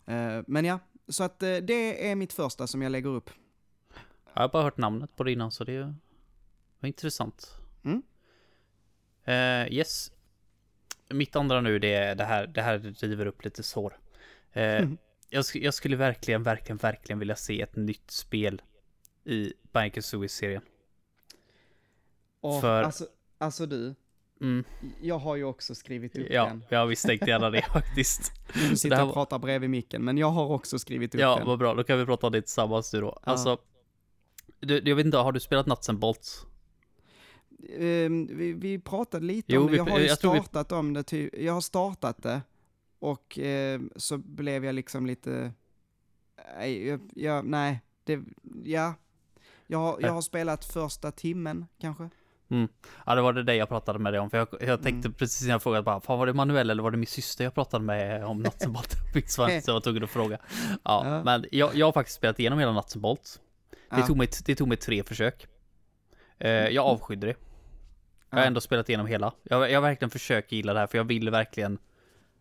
Eh, men ja, så att eh, det är mitt första som jag lägger upp. Jag har bara hört namnet på det innan så det var intressant. Mm. Eh, yes. Mitt andra nu det är det här, det här river upp lite sår. Eh, Mm. jag, jag skulle verkligen, verkligen, verkligen vilja se ett nytt spel i Banker Suicide-serien. Och, För- alltså, alltså du, Mm, jag har ju också skrivit upp ja, den. jag misstänkte gärna det faktiskt. Du sitter här och pratar bredvid micken, men jag har också skrivit upp Ja, den. vad bra. Då kan vi prata om det tillsammans nu då. Ja. Alltså, du, jag vet inte, har du spelat Nuts and Bolts? Ehm, vi, vi pratade lite Jo, om det, jag har ju jag tror vi- startat om det, ty, jag har startat det och eh, så blev jag liksom lite, nej, jag, jag, nej, det, ja, Jag, har- jag har spelat första timmen, kanske. Ja, det var det jag pratade med dig om. För jag, jag tänkte Mm. precis innan jag frågade bara, fan var det Manuel eller var det min syster jag pratade med om Nuts and Bolt? Vad jag var tvungen att fråga. Ja, Ja. men jag, jag har faktiskt spelat igenom hela Nuts and Bolt. Det, Ja. tog mig, det tog mig tre försök. Eh, jag avskydde det. Jag har ändå spelat igenom hela. Jag, jag har verkligen försökt gilla det här för jag vill verkligen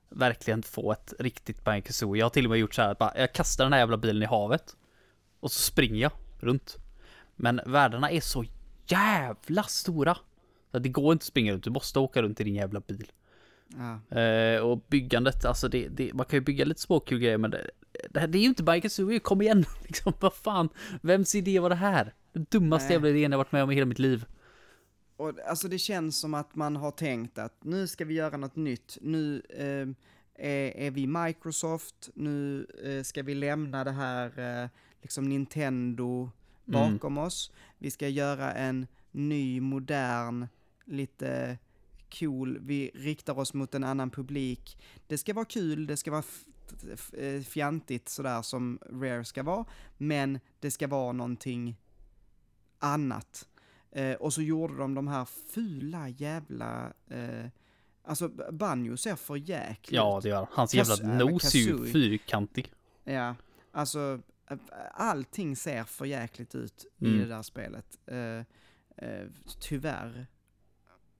Verkligen få ett riktigt Banjo Kazooie. Jag har till och med gjort så här att bara, jag kastar den här jävla bilen i havet. Och så springer jag runt. Men världarna är så jävla stora. Så det går inte att springa runt, du måste åka runt i din jävla bil. Ja. Eh, och byggandet, alltså det, det, man kan ju bygga lite småkul grejer men det, det, här- det är ju inte Banjo Kazooie, kom igen! Liksom, vad fan, vems idé var det här? Den dummaste Nej. jävla idén jag varit med om i hela mitt liv. Och alltså det känns som att man har tänkt att nu ska vi göra något nytt. Nu eh, är, är vi Microsoft, nu eh, ska vi lämna det här eh, liksom Nintendo bakom oss. Vi ska göra en ny, modern, lite cool, vi riktar oss mot en annan publik. Det ska vara kul, det ska vara eh, fjantigt sådär som Rare ska vara, men det ska vara någonting annat. Eh, och så gjorde de de här fula jävla, eh, alltså Banjo ser för jäkligt Ja, det gör han. Hans jävla eller nos är ju fyrkantig. Ja, alltså eh, allting ser för jäkligt ut i Mm. det där spelet. Eh, eh, tyvärr.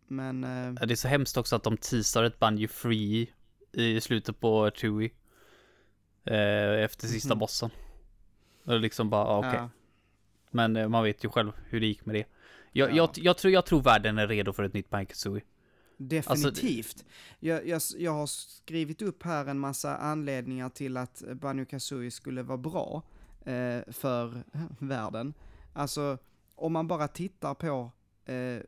Men, eh, Det är så hemskt också att de teasar ett Banjo Free i slutet på Chewie. Eh, efter sista Mhm. bossen. Och liksom bara, ah, okej. ja, Men man vet ju själv hur det gick med det. Jag, Ja. jag, jag, tror, jag tror världen är redo för ett nytt Banjo Kazooie. Alltså, definitivt. jag, jag, jag har skrivit upp här en massa anledningar till att Banjo Kazooie skulle vara bra eh, för världen. Alltså, om man bara tittar på eh,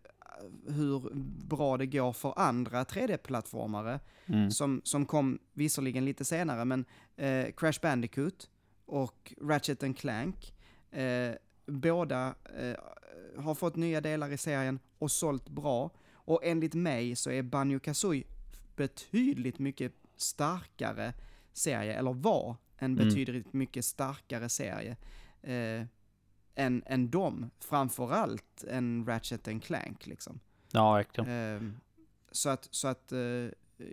hur bra det går för andra 3D-plattformare, Mm. som, som kom visserligen lite senare, men eh, Crash Bandicoot och Ratchet and Clank, eh, båda eh, har fått nya delar i serien och sålt bra. Och enligt mig så är Banjo Kazooie betydligt mycket starkare serie, eller var en Mm. betydligt mycket starkare serie eh, än, än dem, framförallt än Ratchet and Clank liksom. Ja, verkligen. Ehm, så att, så att eh,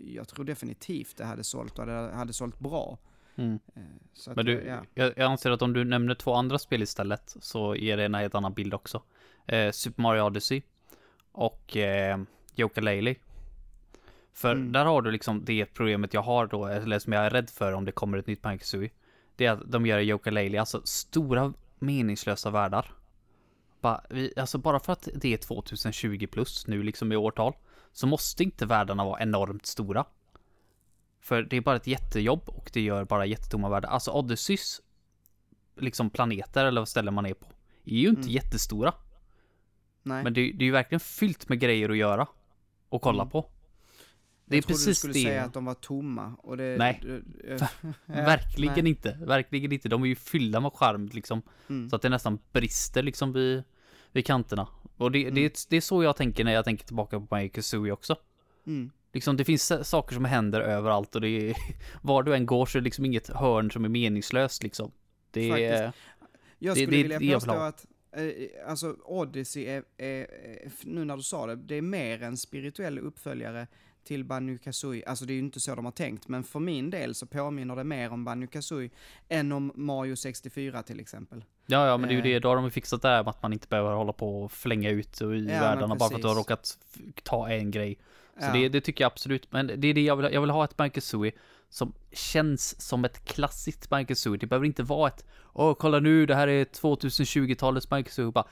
jag tror definitivt det hade sålt och det hade sålt bra. Mm. Eh, så att, Men du, eh, ja. jag, jag anser att om du nämner två andra spel istället så ger det en helt annan bild också. Eh, Super Mario Odyssey och eh, Yooka-Laylee. För Mm. där har du liksom det problemet jag har då, eller som jag är rädd för om det kommer ett nytt Kazooie. Det är att de gör Yooka-Laylee, alltså stora meningslösa världar. Bara, vi, alltså bara för att det är 2020 plus nu liksom i årtal så måste inte världarna vara enormt stora. För det är bara ett jättejobb och det gör bara jättetomma världar. Alltså Odysseys liksom planeter eller vad ställen man är på är ju inte Mm. jättestora. Nej, Men det, det är ju verkligen fyllt med grejer att göra och kolla Mm. på. Det är jag trodde du precis skulle det. säga att de var tomma. Och det, Nej. det- ja, Verkligen nej. inte. Verkligen inte. De är ju fyllda med charm liksom. Mm. Så att det nästan brister liksom vid, vid kanterna. Och det, Mm. det, det är så jag tänker när jag tänker tillbaka på Banjo Kazooie också. Liksom det finns saker som händer överallt och det är, var du än går så är det liksom inget hörn som är meningslöst liksom. Det är, Jag Det- skulle det- vilja det jag vill påstå att eh, alltså Odyssey är, är, nu när du sa det, det är mer en spirituell uppföljare till Banjo Kazooie. Alltså det är ju inte så de har tänkt, men för min del så påminner det mer om Banjo Kazooie än om Mario 64 till exempel. ja, ja, men det är ju Eh. det. Då har de ju fixat det här med att man inte behöver hålla på och flänga ut i men världarna bara för att du har råkat ta en grej. Så Ja. det, det tycker jag absolut. Men det är det jag vill ha. Jag vill ha ett Kazooie som känns som ett klassiskt Kazooie. Det behöver inte vara ett Åh, kolla nu, det här är 2020-talets Banjo Kazooie. Bara,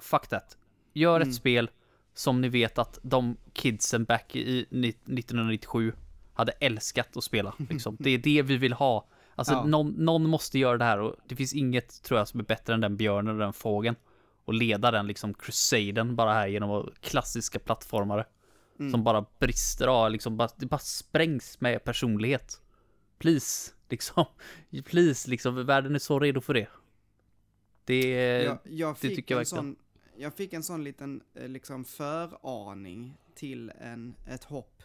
fuck that. Gör Mm. ett spel som ni vet att de kidsen back i ni- 1997 hade älskat att spela. Liksom. Det är det vi vill ha. Alltså, Ja. någon, någon måste göra det här och det finns inget, tror jag, som är bättre än den björnen och den fågeln. Och leda den liksom crusaden bara här genom klassiska plattformare. Mm. Som bara brister av, liksom bara, det bara sprängs med personlighet. Please, liksom. Please, liksom. Världen är så redo för det. Det jag, jag, det fick tycker jag en verkligen. sån, jag fick en sån liten eh, liksom föraning till en, ett hopp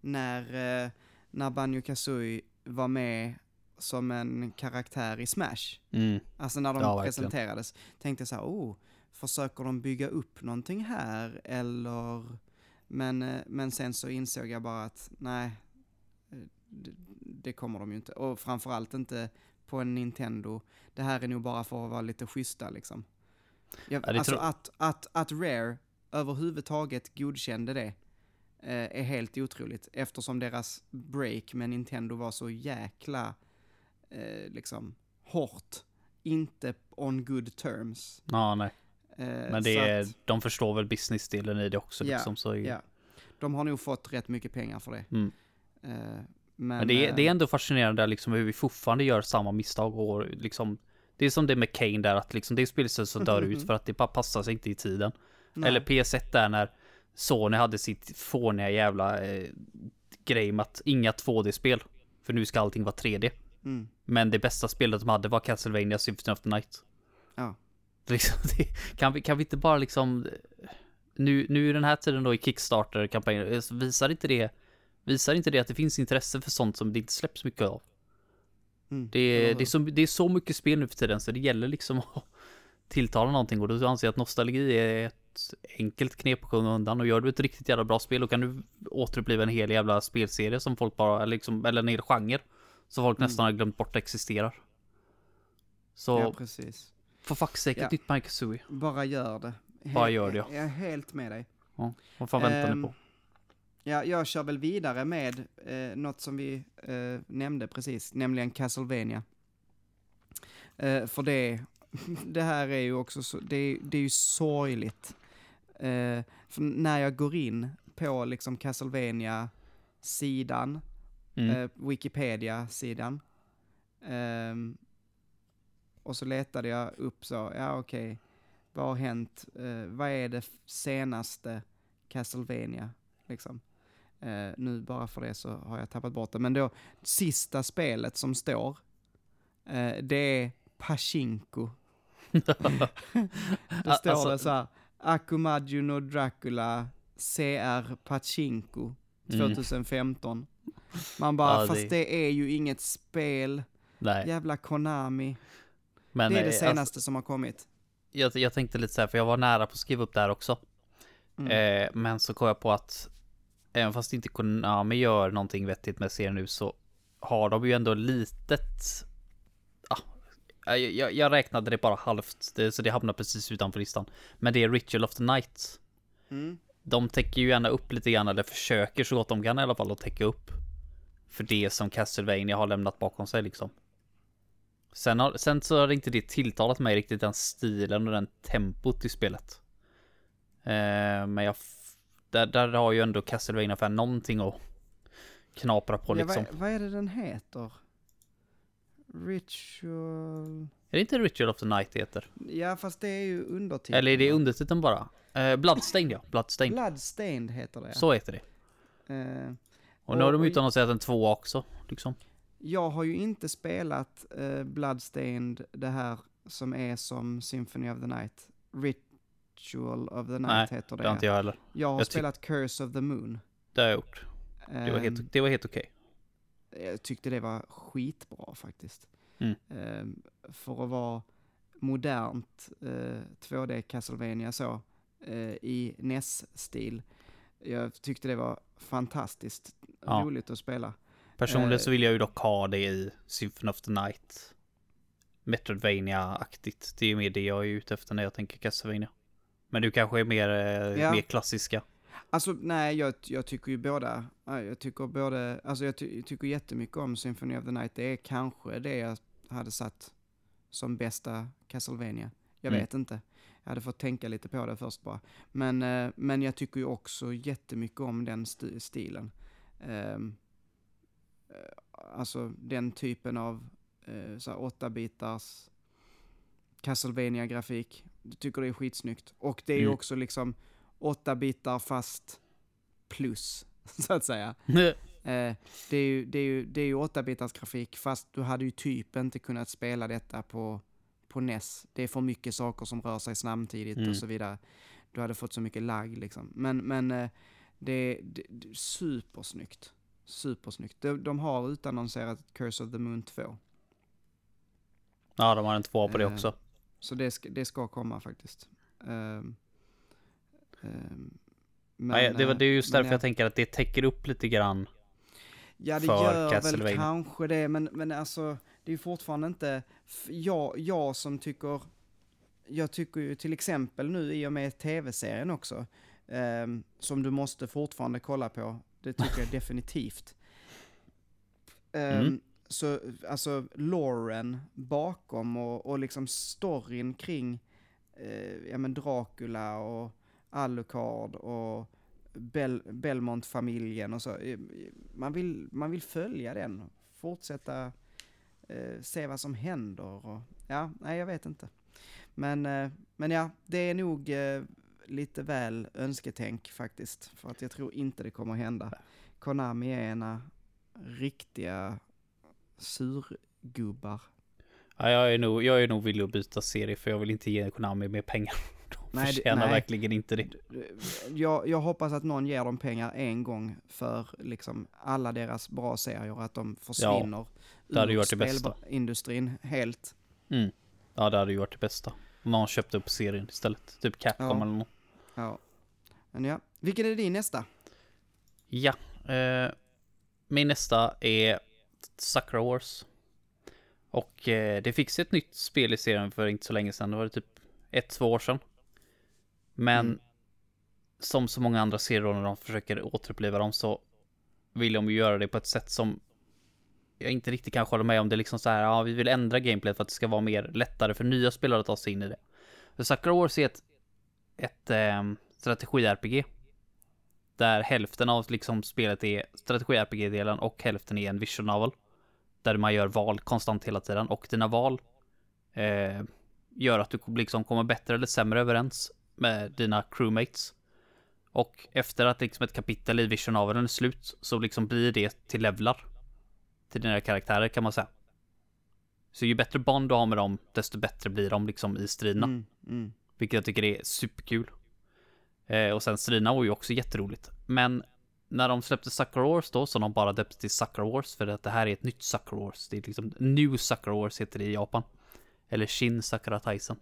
när, eh, när Banjo Kazooie var med som en karaktär i Smash. Mm. Alltså när de Ja, presenterades. Tänkte jag så här, oh, försöker de bygga upp någonting här eller? Men, eh, men sen så insåg jag bara att nej, eh, det, det kommer de ju inte. Och framförallt inte på en Nintendo. Det här är nog bara för att vara lite schyssta liksom. Jag, Ja, alltså att, att, att Rare överhuvudtaget godkände det eh, är helt otroligt eftersom deras break med Nintendo var så jäkla eh, liksom hårt. Inte on good terms. Ja, nej. Eh, Men det är, att, de förstår väl business-delen i det också Ja, liksom. Så, ja. De har nog fått rätt mycket pengar för det. Mm. Eh, men Men det är, det är eh, ändå fascinerande liksom hur vi fortfarande gör samma misstag och liksom Det är som det med Kane där att liksom det spelet så dör ut för att det bara passar sig inte i tiden. nej. Eller PS1 där när Sony hade sitt fåniga jävla eh, grej med att inga 2D-spel. För nu ska allting vara 3D. Mm. Men det bästa spelet de hade var Castlevania Symphony of the Night. Liksom, det, kan, vi, kan vi inte bara liksom nu, nu i den här tiden då i Kickstarter-kampanjen, eh, visar inte det Visar inte det att det finns intresse för sånt som det inte släpps mycket av? Mm. Det det, är så, det är så mycket spel nu för tiden så det gäller liksom att tilltala någonting och då anser jag att nostalgi är ett enkelt knep att komma undan och gör du ett riktigt jävla bra spel då kan du återuppliva en hel jävla spelserie som folk bara, eller liksom, eller en hel genre som folk Mm. nästan har glömt bort existerar. Så, Ja, precis. För fuck's sake, Ja. ett nytt Mike Sui. Bara gör det. He- Bara gör det, ja. Jag är helt med dig. Ja, vad fan väntar Ehm, ni på? Ja, jag kör väl vidare med eh, något som vi eh, nämnde precis, nämligen Castlevania. Eh, för det, det här är ju också så, det, det är ju sorgligt. Eh, för när jag går in på liksom Castlevania-sidan, Mm. eh, Wikipedia-sidan, ehm, och så letade jag upp så, ja okej, vad har hänt, eh, vad är det senaste Castlevania, liksom. Eh, nu bara för det så har jag tappat bort det, men då, sista spelet som står, eh, det är Pachinko. Då står Alltså- det så här, Akumadju no Dracula CR Pachinko Mm. 2015. Man bara, Ja, det- fast det är ju inget spel, Nej, jävla Konami. Men det är det eh, senaste alltså, som har kommit. jag, jag tänkte lite så här, för jag var nära på att skriva upp det här också. Mm. Eh, men så kom jag på att även fast inte Konami gör någonting vettigt med serien nu så har de ju ändå litet ah, jag, jag, jag räknade det bara halvt, det, så det hamnar precis utanför listan. Men det är Ritual of the Night. Mm. De täcker ju gärna upp lite grann, eller försöker så gott de kan i alla fall att täcka upp för det som Castlevania har lämnat bakom sig liksom. Sen, har, sen så har inte det tilltalat mig riktigt den stilen och den tempot i spelet. Eh, men jag, där, där har ju ändå Castlevania för någonting att knapra på Ja, liksom. vad, vad är det den heter? Ritual... Är det inte Ritual of the Night det heter? Ja, fast det är ju undertiteln. Eller är det undertiteln bara? Eh, Bloodstained ja, Bloodstained. Bloodstained heter det. Så heter det. Eh, Och nu har de Och- utannonserat en tvåa också, liksom. Jag har ju inte spelat eh, Bloodstained, det här som är som Symphony of the Night. Ritual of the Night Nej, heter det. Det har inte jag heller. Jag har jag spelat Curse of the Moon. Det har jag gjort. Det var Ehm, helt, det var helt okej. Jag tyckte det var skitbra faktiskt. Mm. Ehm, för att vara modernt eh, 2D Castlevania så, eh, i NES-stil. Jag tyckte det var fantastiskt Ja. roligt att spela. Personligen eh, så vill jag ju dock ha det i Symphony of the Night. Metroidvania-aktigt. Det är ju mer det jag är ute efter när jag tänker Castlevania. Men du kanske är mer, eh, Ja. mer klassiska. Alltså nej, jag, jag tycker ju båda, ja, jag tycker både, alltså jag, ty, jag tycker jättemycket om Symphony of the Night. Det är kanske det jag hade satt som bästa Castlevania. Jag Mm. vet inte. Jag hade fått tänka lite på det först bara. Men, eh, men jag tycker ju också jättemycket om den sti- stilen. Eh, alltså den typen av uh, så här åtta bitars castlevania grafik Jag tycker det är skitsnyggt. Och det är ju Mm. också liksom åtta bitar fast plus, så att säga. Eh, det är ju, det är ju, det är ju 8 bitars grafik fast du hade ju typ inte kunnat spela detta på, på NES. Det är för mycket saker som rör sig samtidigt Mm. och så vidare. Du hade fått så mycket lagg liksom. Men, men eh, det, det, det är supersnyggt. Supersnyggt. De, de har utannonserat Curse of the Moon 2. Ja, de har en två på det Eh, också. Så det ska, det ska komma faktiskt. Ehm, ehm, men, Nej, det, var, det är just därför jag tänker att det täcker upp lite grann. Ja, det gör väl kanske det, men, men alltså, det är ju fortfarande inte, jag, jag som tycker, jag tycker ju till exempel nu i och med tv-serien också, ehm, som du måste fortfarande kolla på, det tycker jag definitivt. Ehm, Mm. Så, alltså, Lauren bakom och, och liksom storyn kring, eh, ja men Dracula och Alucard och Bel Belmont-familjen och så. Eh, Man vill, man vill följa den, fortsätta eh, se vad som händer och ja, nej jag vet inte. Men, eh, men ja, det är nog eh, lite väl önsketänk faktiskt, för att jag tror inte det kommer hända. Konami är ena riktiga surgubbar. Ja, jag, är nog, jag är nog villig att byta serie för jag vill inte ge Konami mer pengar. De Nej, förtjänar nej. verkligen inte det. Jag, jag hoppas att någon ger dem pengar en gång för liksom alla deras bra serier, att de försvinner det bästa. spelindustrin helt. Mm. Ja, det hade ju varit det bästa. Om någon köpte upp serien istället. Typ Capcom Ja. eller något. Ja. Men ja, vilken är din nästa? Ja, eh, min nästa är Sakura Wars. Och eh, det fick sig ett nytt spel i serien för inte så länge sedan. Det var typ ett, två år sedan. Men Mm. som så många andra serier när de försöker återuppliva dem så vill de ju göra det på ett sätt som jag inte riktigt kanske håller med om. Det är liksom så här, ja, vi vill ändra gameplayet för att det ska vara mer lättare för nya spelare att ta sig in i det. För Sakura Wars är ett, ett eh, strategi-RPG. Där hälften av liksom spelet är strategi-RPG-delen och hälften är en vision novel. Där man gör val konstant hela tiden och dina val eh, gör att du liksom kommer bättre eller sämre överens med dina crewmates. Och efter att liksom ett kapitel i vision Novelen är slut så liksom blir det till levlar. Till dina karaktärer kan man säga. Så ju bättre bond du har med dem, desto bättre blir de liksom i striderna. Mm, mm. Vilket jag tycker är superkul. Eh, och sen striderna var ju också jätteroligt. Men när de släppte Sucker Wars då, som de bara döpte till Sucker Wars, för att det här är ett nytt Sucker Wars. Det är liksom New Sucker Wars heter det i Japan. Eller Shin Sakura Taisen.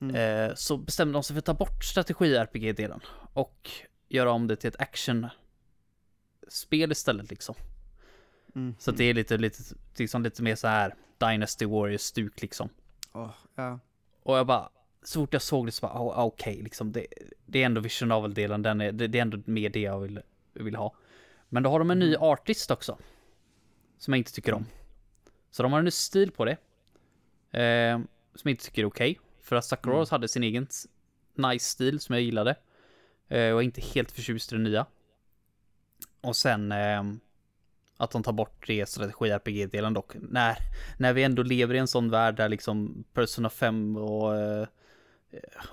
Mm. Eh, så bestämde de sig för att ta bort strategi-RPG-delen. Och göra om det till ett action-spel istället liksom. Mm. Så det är lite, lite, liksom lite mer så här Dynasty Warriors-stuk liksom. Åh, ja. Och jag bara, så fort jag såg det så bara, oh, okej, liksom det, det är ändå vision novel-delen, den är, det, det är ändå mer det jag vill, vill ha. Men då har de en ny artist också. Som jag inte tycker om. Så de har en ny stil på det. Eh, som jag inte tycker är okej. För att Sakura Wars hade sin egen nice stil som jag gillade. Eh, och är inte helt förtjust i det nya. Och sen ehm, att de tar bort det strategi-RPG-delen dock. När, när vi ändå lever i en sån värld där liksom Persona 5 och eh,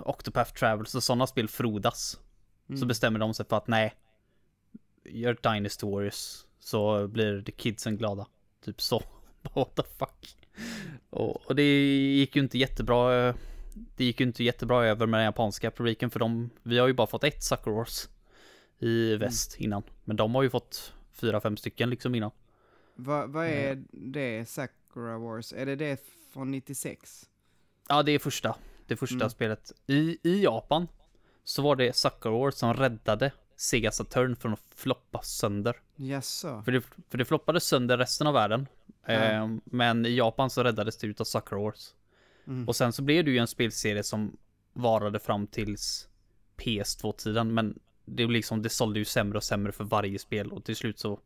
Octopath Travels och sådana spel frodas. Så Mm. bestämmer de sig för att nej, gör Dynasty Warriors så blir the kidsen glada. Typ så. What the fuck. Och, och det gick ju inte jättebra. eh, Det gick ju inte jättebra över med den japanska publiken för de, vi har ju bara fått ett Sucker Wars i väst innan. Men de har ju fått fyra, fem stycken liksom innan. Vad vad är det, Sakura Wars? Är det det från 96? Ja, det är första. Det första Mm. spelet. I, I Japan så var det Sucker Wars som räddade Sega Saturn från att floppa sönder. Jaså? För det, för det floppade sönder resten av världen. Ja. Eh, men i Japan så räddades det ut av Sucker Wars. Mm. Och sen så blev det ju en spelserie som varade fram tills PS2-tiden. Men det, liksom, det sålde ju sämre och sämre för varje spel. Och till slut så...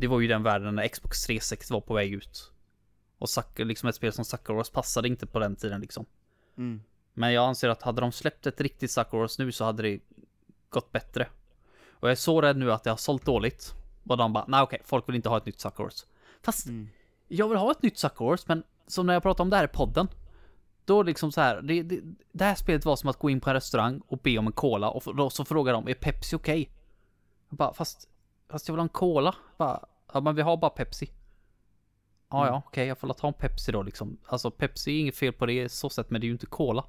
Det var ju den världen när Xbox 360 var på väg ut. Och liksom ett spel som Sucker Wars passade inte på den tiden liksom. Mm. Men jag anser att hade de släppt ett riktigt Wars nu så hade det gått bättre. Och jag är så rädd nu att det har sålt dåligt. Och de bara, nej okej, folk vill inte ha ett nytt Wars. Fast Mm. jag vill ha ett nytt Wars, men som när jag pratade om det här i podden. Då liksom så här, det, det, det här spelet var som att gå in på en restaurang och be om en cola och då så frågar de, är Pepsi okej? Jag bara, fast, fast jag vill ha en cola. Jag Bara, ja men vi har bara Pepsi. Ja, ja, okej, jag får la ta en Pepsi då liksom. Alltså Pepsi är inget fel på det så sätt, men det är ju inte cola.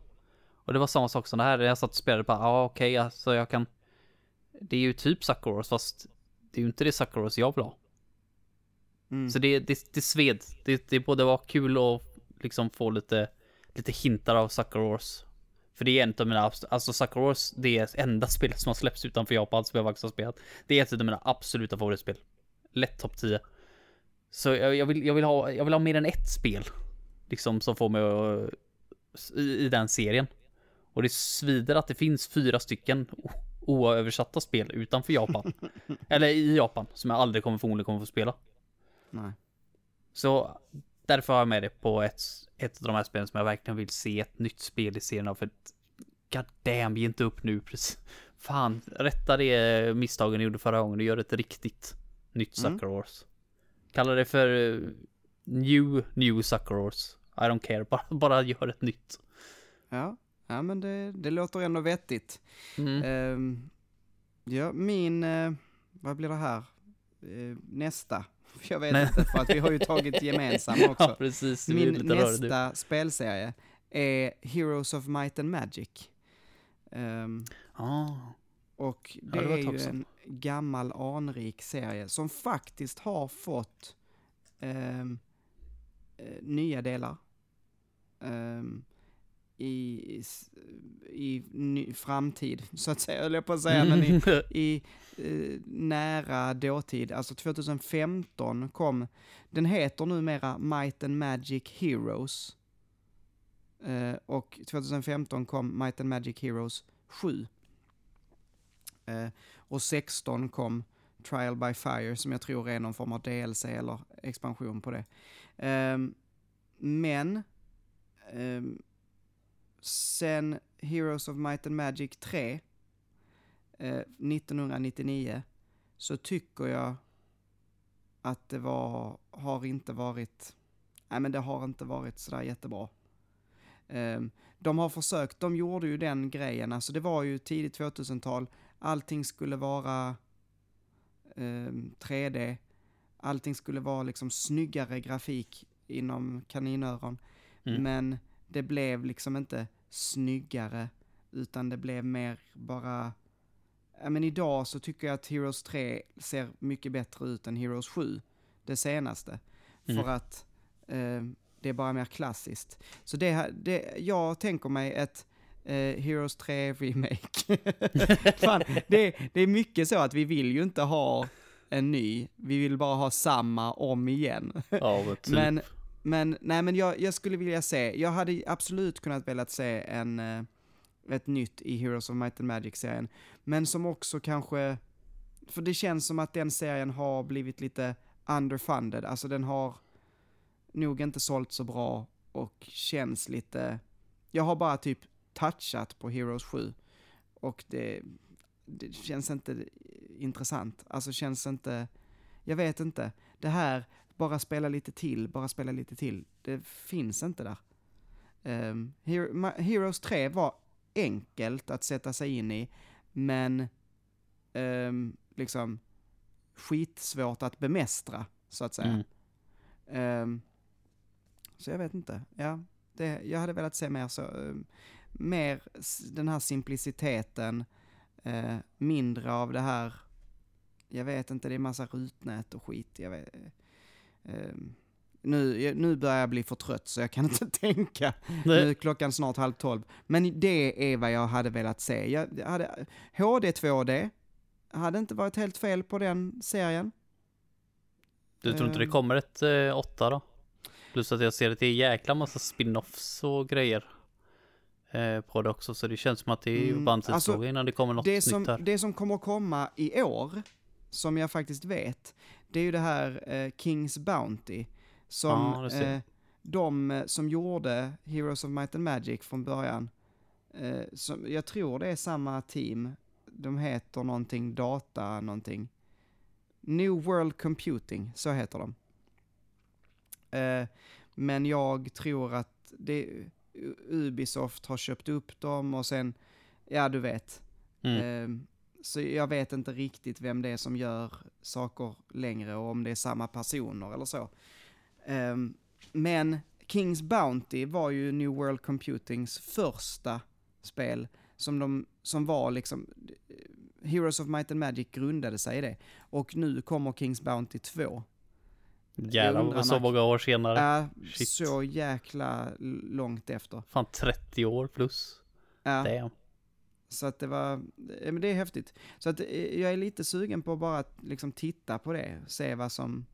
Och det var samma sak som det här, jag satt och spelade bara, ja okej, alltså jag kan... Det är ju typ Wars, fast det är ju inte det Wars jag vill ha. Mm. Så det, det, det sved. Det, det både var kul och liksom få lite, lite hintar av Wars. För det är en av mina, alltså Wars, det är enda spelet som har släppts utanför Japan som jag faktiskt har spelat. Det är ett av mina absoluta favoritspel. Lätt topp 10. Så jag, jag, vill, jag, vill ha, jag vill ha mer än ett spel. Liksom som får mig att, i, i den serien. Och det svider att det finns fyra stycken oöversatta spel utanför Japan. Eller i Japan, som jag aldrig kommer förmodligen kommer få spela. Nej. Så därför har jag med det på ett, ett av de här spelen som jag verkligen vill se ett nytt spel i serien av. För att, god damn, ge inte upp nu precis. Fan, rätta det misstagen ni gjorde förra gången och gör ett riktigt nytt Mm. Sucker Wars. Kalla det för eh, New, New Sucker Wars. I don't care, bara, bara gör ett nytt. Ja, ja men det, det låter ändå vettigt. Mm. Ehm, ja, min, eh, vad blir det här? Eh, nästa. Jag vet Nej. inte, för att vi har ju tagit gemensamma också. Ja, precis. Det Min nästa spelserie är Heroes of Might and Magic. Ehm, Ah, och Ja, det, det var är ju en gammal anrik serie som faktiskt har fått ehm, eh, nya delar. Ehm, i, i ny, framtid, så att säga, höll jag på att säga, men i, i eh, nära dåtid, alltså 2015 kom, den heter numera Might and Magic Heroes. Eh, och 2015 kom Might and Magic Heroes 7. Eh, och 16 kom Trial by Fire som jag tror är någon form av DLC eller expansion på det. Ehm, men ehm, sen Heroes of Might and Magic 3 1999 eh, så tycker jag att det var, har inte varit, nej men det har inte varit sådär jättebra. Ehm, de har försökt, de gjorde ju den grejen, alltså det var ju tidigt 2000-tal, allting skulle vara ehm, 3D, allting skulle vara liksom snyggare grafik inom kaninöron, Mm. men det blev liksom inte snyggare, utan det blev mer bara, ja men idag så tycker jag att Heroes 3 ser mycket bättre ut än Heroes 7, det senaste, Mm. för att eh, det är bara mer klassiskt. Så det, här- det jag tänker mig ett eh, Heroes 3 remake. Fan, det, det är mycket så att vi vill ju inte ha en ny, vi vill bara ha samma om igen. ja, men typ. Men, men, nej men jag, jag skulle vilja se, jag hade absolut kunnat velat se en, eh, ett nytt i Heroes of Might and Magic-serien. Men som också kanske, för det känns som att den serien har blivit lite underfunded, alltså den har nog inte sålt så bra och känns lite, jag har bara typ touchat på Heroes 7 och det, det känns inte intressant, alltså känns inte, jag vet inte, det här, bara spela lite till, bara spela lite till, det finns inte där. Um, Heroes 3 var enkelt att sätta sig in i, men ehm, liksom skitsvårt att bemästra, så att säga. Mm. Ehm, så jag vet inte. Ja, det, jag hade velat se mer så, ehm, mer den här simpliciteten, eh, mindre av det här, jag vet inte, det är massa rutnät och skit. Jag vet, ehm, nu, nu börjar jag bli för trött så jag kan inte tänka. Nu är klockan snart halv tolv. Men det är vad jag hade velat se. Jag hade, HD 2D, hade inte varit helt fel på den serien. Du tror inte det Ehm. kommer ett eh, åtta då? Plus att jag ser att det är jäkla massa spin-offs och grejer. Eh, på det också, så det känns som att det är Mm, tidsfråga alltså, innan det kommer något det nytt som, här. det som kommer komma i år, som jag faktiskt vet, det är ju det här eh, Kings Bounty. Som jag. eh, de eh, som gjorde Heroes of Might and Magic från början, eh, som, jag tror det är samma team, de heter någonting data någonting. New World Computing, så heter de. Men jag tror att det, Ubisoft har köpt upp dem och sen, ja du vet. Mm. Ehm, så jag vet inte riktigt vem det är som gör saker längre och om det är samma personer eller så. Ehm, men Kings Bounty var ju New World Computings första spel som, de, som var liksom, Heroes of Might and Magic grundade sig i det. Och nu kommer Kings Bounty 2. Jävlar, så många år senare. Är Shit. så jäkla långt efter. Fan 30 år plus. Ja. Damn. Så att det var, ja, men det är häftigt. Så att eh, jag är lite sugen på att bara liksom titta på det, se vad som,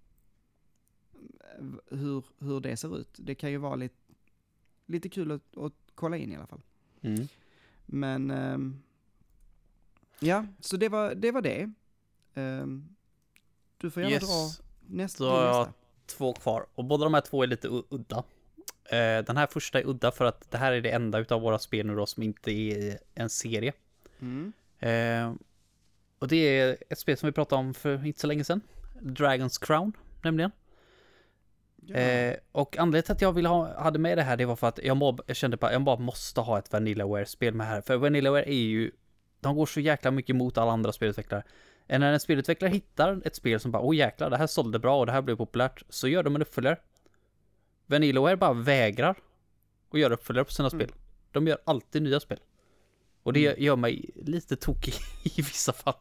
hur, hur det ser ut. Det kan ju vara lite, lite kul att, att kolla in i alla fall. Mm. Men, ehm, ja, så det var det. Var det. Ehm, du får gärna Yes. dra nästa. Då har jag nästa. två kvar. Och båda de här två är lite udda. Eh, den här första är udda för att det här är det enda utav våra spel nu då som inte är en serie. Mm. Eh, och det är ett spel som vi pratade om för inte så länge sedan. Dragon's Crown, nämligen. Ja. Eh, och anledningen till att jag ville ha, hade med det här, det var för att jag, må, jag kände bara, jag bara måste ha ett Vanillaware-spel med här. För Vanillaware är ju, de går så jäkla mycket mot alla andra spelutvecklare. Eh, När en spelutvecklare hittar ett spel som bara, åh jäklar, det här sålde bra och det här blev populärt, så gör de en uppföljare. Vanillaware bara vägrar att göra uppföljare på sina Mm. spel. De gör alltid nya spel. Och det Mm. gör mig lite tokig i vissa fall.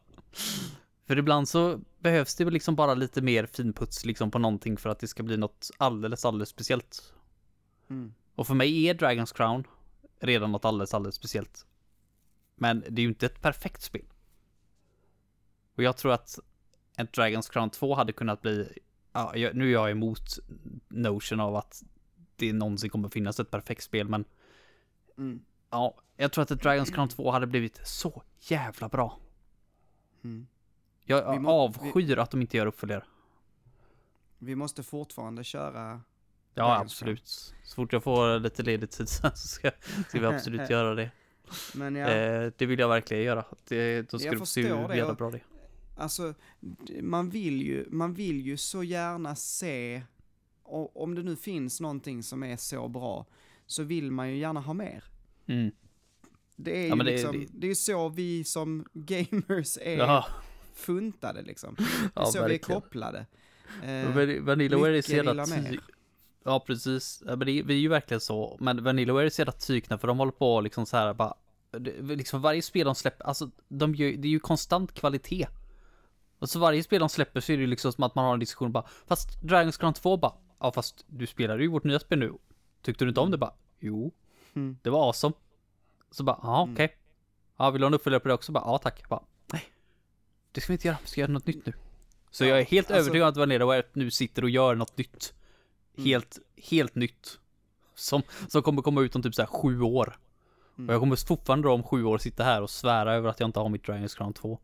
För ibland så behövs det liksom bara lite mer finputs liksom på någonting för att det ska bli något alldeles, alldeles speciellt. Mm. Och för mig är Dragon's Crown redan något alldeles, alldeles speciellt. Men det är ju inte ett perfekt spel. Och jag tror att en Dragon's Crown 2 hade kunnat bli, ja, jag, nu är jag emot notion av att det någonsin kommer finnas ett perfekt spel, men Mm. ja, jag tror att ett Dragon's Crown 2 hade blivit så jävla bra. Mm. Jag Vi må- avskyr att de inte gör uppföljare. Vi måste fortfarande köra Ja, absolut. Så fort jag får lite ledig tid så ska, ska vi absolut göra det. Men ja, Eh, det vill jag verkligen göra. Det, då ska Jag du se hur jävla bra det. Alltså, man vill ju, man vill ju så gärna se, om det nu finns någonting som är så bra, så vill man ju gärna ha mer. Mm. Det är Ja, ju det- liksom, det- det, är så vi som gamers är Ja, funtade liksom. Det är ja så vi är verkligen. kopplade. Eh, Van- Vanillaware är ty- Ja, precis. Ja, men det, är- vi är ju verkligen så. Men Vanillaware är jävla tykna för de håller på liksom så här bara. det- Liksom varje spel de släpper, alltså de gör, det är ju konstant kvalitet. Och så varje spel de släpper så är det ju liksom som att man har en diskussion bara. Fast Dragon's Crown 2 bara. Ja, fast du spelar ju vårt nya spel nu. Tyckte du inte om det bara? Jo. Mm. Det var awesome. Så bara, ja Mm. okej. Ja, vill du ha en uppföljare på det också? Bara, ja tack. Jag Bara, nej. Det ska vi inte göra, vi ska göra något nytt nu. Så Ja, jag är helt alltså- övertygad om att Vanillaware nu sitter och gör något nytt. Mm. Helt, helt nytt. Som, som kommer komma ut om typ så här sju år. Mm. Och jag kommer fortfarande om sju år sitta här och svära över att jag inte har mitt Dragon's Crown 2.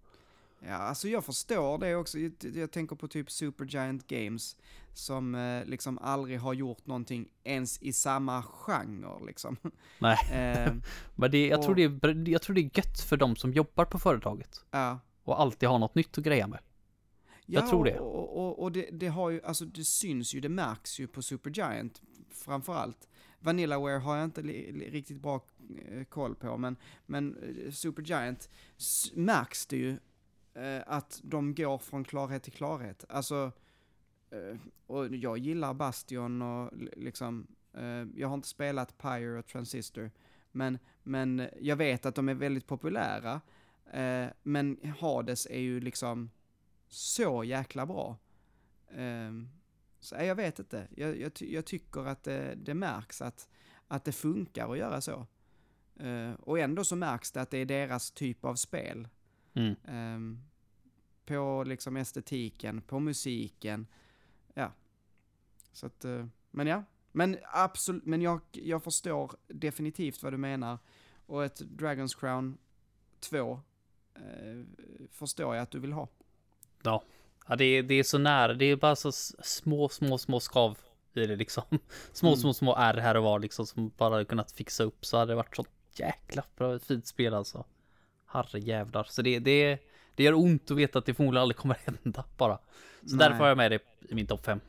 Ja, alltså jag förstår det också. Jag, jag tänker på typ Supergiant Games som eh, liksom aldrig har gjort någonting ens i samma genre liksom. Nej. Eh, Men det, jag, tror Och- det är, jag tror det är gött för de som jobbar på företaget. ja. Och alltid ha något nytt att greja med. Jag Ja, tror det. Och, och, och det, det har ju, alltså det syns ju, det märks ju på Supergiant framförallt. Vanillaware har jag inte riktigt bra eh, koll på, men, men eh, Supergiant märks det ju eh, att de går från klarhet till klarhet. Alltså, eh, och jag gillar Bastion och liksom, eh, jag har inte spelat Pyre och Transistor, men, men jag vet att de är väldigt populära. Eh, men Hades är ju liksom så jäkla bra. Ehm, så jag vet inte. Jag, jag, ty- jag tycker att det, det märks att, att det funkar att göra så. Uh, och ändå så märks det att det är deras typ av spel. Mm. Ehm, på liksom estetiken, på musiken. Ja. Så att, eh, men ja. Men absolut, men jag, jag förstår definitivt vad du menar. Och ett Dragon's Crown 2 eh, förstår jag att du vill ha. Ja, det är, det är så nära. Det är bara så små, små, små skav i det liksom. Små, Mm. små, små R här och var liksom som bara kunnat fixa upp så hade det varit så jäkla bra fint spel alltså. Herre jävlar. Så det, det, det gör ont att veta att det förmodligen aldrig kommer hända bara. Så Nej. därför har jag med det i min topp 5.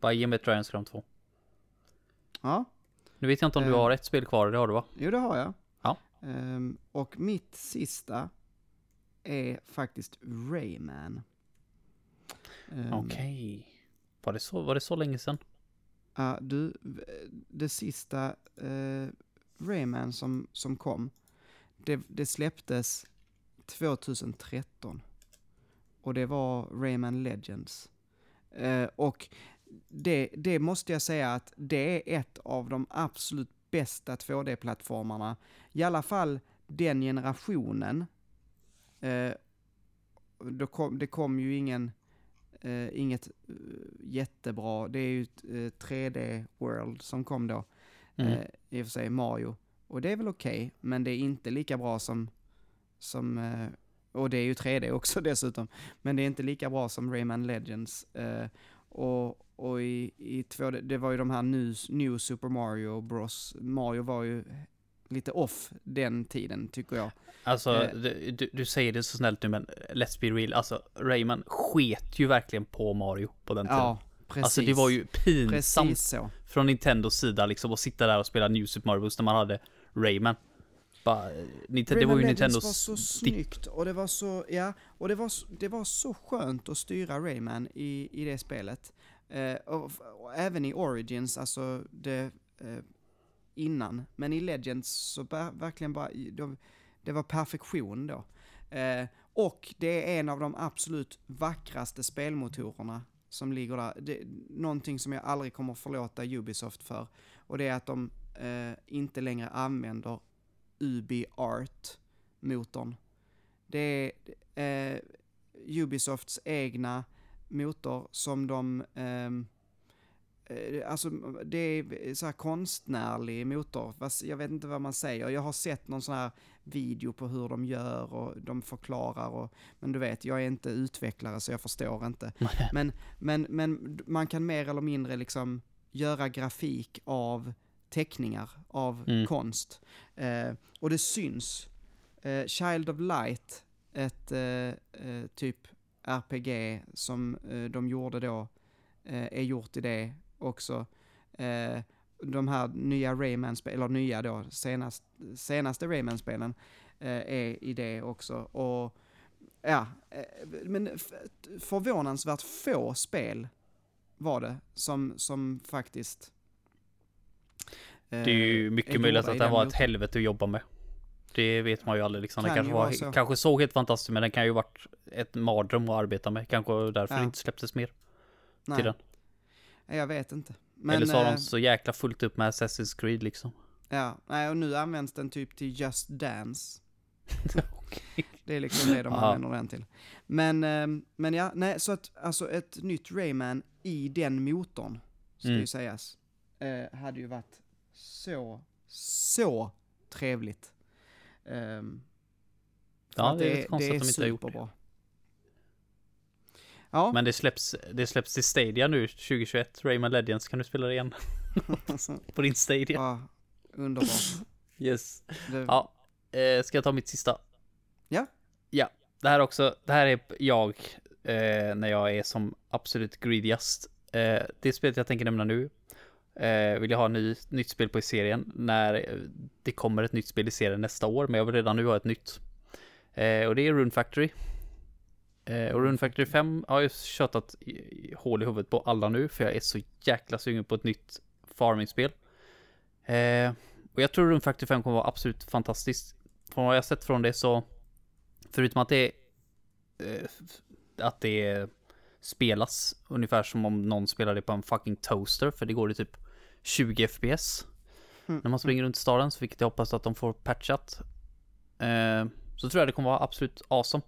Bara ge mig Dragon's Crown 2. Ja, Nu vet jag inte om du Eh. har ett spel kvar, det har du va? jo det har jag. Ja. Ehm, och mitt sista är faktiskt Rayman. Ehm, Okej. Var, det så, var det så länge sedan? Ja, du, v- det sista eh, Rayman som, som kom, det, det släpptes 2013. Och det var Rayman Legends. Eh, och det, det måste jag säga att det är ett av de absolut bästa 2D-plattformarna. I alla fall den generationen. Eh, då kom, det kom ju ingen, eh, inget eh, jättebra, det är ju ett eh, 3D World som kom då. Mm. Eh, I och för sig Mario. Och det är väl okej, men det är inte lika bra som, som eh, och det är ju 3D också dessutom, men det är inte lika bra som Rayman Legends. Eh, och och i, i 2D, det var ju de här New, New Super Mario Bros. Mario var ju lite off den tiden, tycker jag. Alltså, Eh. du, du, säger det så snällt nu, men let's be real. Alltså, Rayman sket ju verkligen på Mario på den tiden. Ja, precis. alltså, det var ju pinsamt från Nintendos sida liksom att sitta där och spela New Super Mario Bros. när man hade Rayman. Bara, eh, Nintendo, det var ju Nintendos var så snyggt och det var så, ja, och det var, det var så skönt att styra Rayman i, i det spelet. Eh, och, och även i Origins, alltså det eh, innan. Men i Legends så ver- verkligen bara, de, det var perfektion då. Eh, och det är en av de absolut vackraste spelmotorerna som ligger där. Det, någonting som jag aldrig kommer förlåta Ubisoft för. Och det är att de eh, inte längre använder UbiArt-motorn. Det är eh, Ubisofts egna motor som de... ehm, eh, alltså, det är så här konstnärlig motor. Jag vet inte vad man säger. Jag har sett någon sån här video på hur de gör och de förklarar. Och, men du vet, jag är inte utvecklare så jag förstår inte. Men, men, men man kan mer eller mindre liksom göra grafik av teckningar, av Mm. konst. Eh, och det syns. Eh, Child of Light, ett eh, eh, typ RPG som eh, de gjorde då, eh, är gjort i det också. De här nya Rayman-spelen, eller nya då, senast, senaste Rayman-spelen är i det också. Och ja, men förvånansvärt få spel var det som, som faktiskt Det är ju mycket möjligt att det var ett helvete att jobba med. Det vet man ju aldrig liksom. Kan det kanske, var, så. kanske såg helt fantastiskt men den kan ju varit ett mardröm att arbeta med. Kanske därför Ja. det inte släpptes mer till Nej, den. jag vet inte. Men, Eller så har eh, de så jäkla fullt upp med Assassin's Creed liksom. Ja, nej, och nu används den typ till Just Dance. Det är liksom det de Aha. använder den till. Men, ehm, men ja, nej, så att alltså ett nytt Rayman i den motorn, ska Mm. ju sägas, eh, hade ju varit så, så trevligt. För Ja, det är lite konstigt det att de inte har gjort det. Ja, Men det släpps, det släpps till Stadia nu 2021. Rayman Legends kan du spela det igen på din Stadia. ja, underbart. Yes. Det, Ja, eh, ska jag ta mitt sista? Ja. Ja, det här också, det här är jag eh, när jag är som absolut greediest. Eh, det spelet jag tänker nämna nu eh, vill jag ha ny, nytt spel på i serien när eh, det kommer ett nytt spel i serien nästa år, men jag vill redan nu ha ett nytt. Eh, och det är Rune Factory. Eh, och Rune Factory 5 har jag tjatat hål i huvudet på alla nu, för jag är så jäkla sugen på ett nytt farming-spel. Eh, och jag tror Rune Factory 5 kommer vara absolut fantastiskt. Från vad jag sett från det så, förutom att det är, eh, att det spelas ungefär som om någon spelar det på en fucking toaster, för det går i typ 20 FPS. Mm. När man springer runt i staden, så vilket jag hoppas att de får patchat. Eh, så tror jag det kommer vara absolut awesome.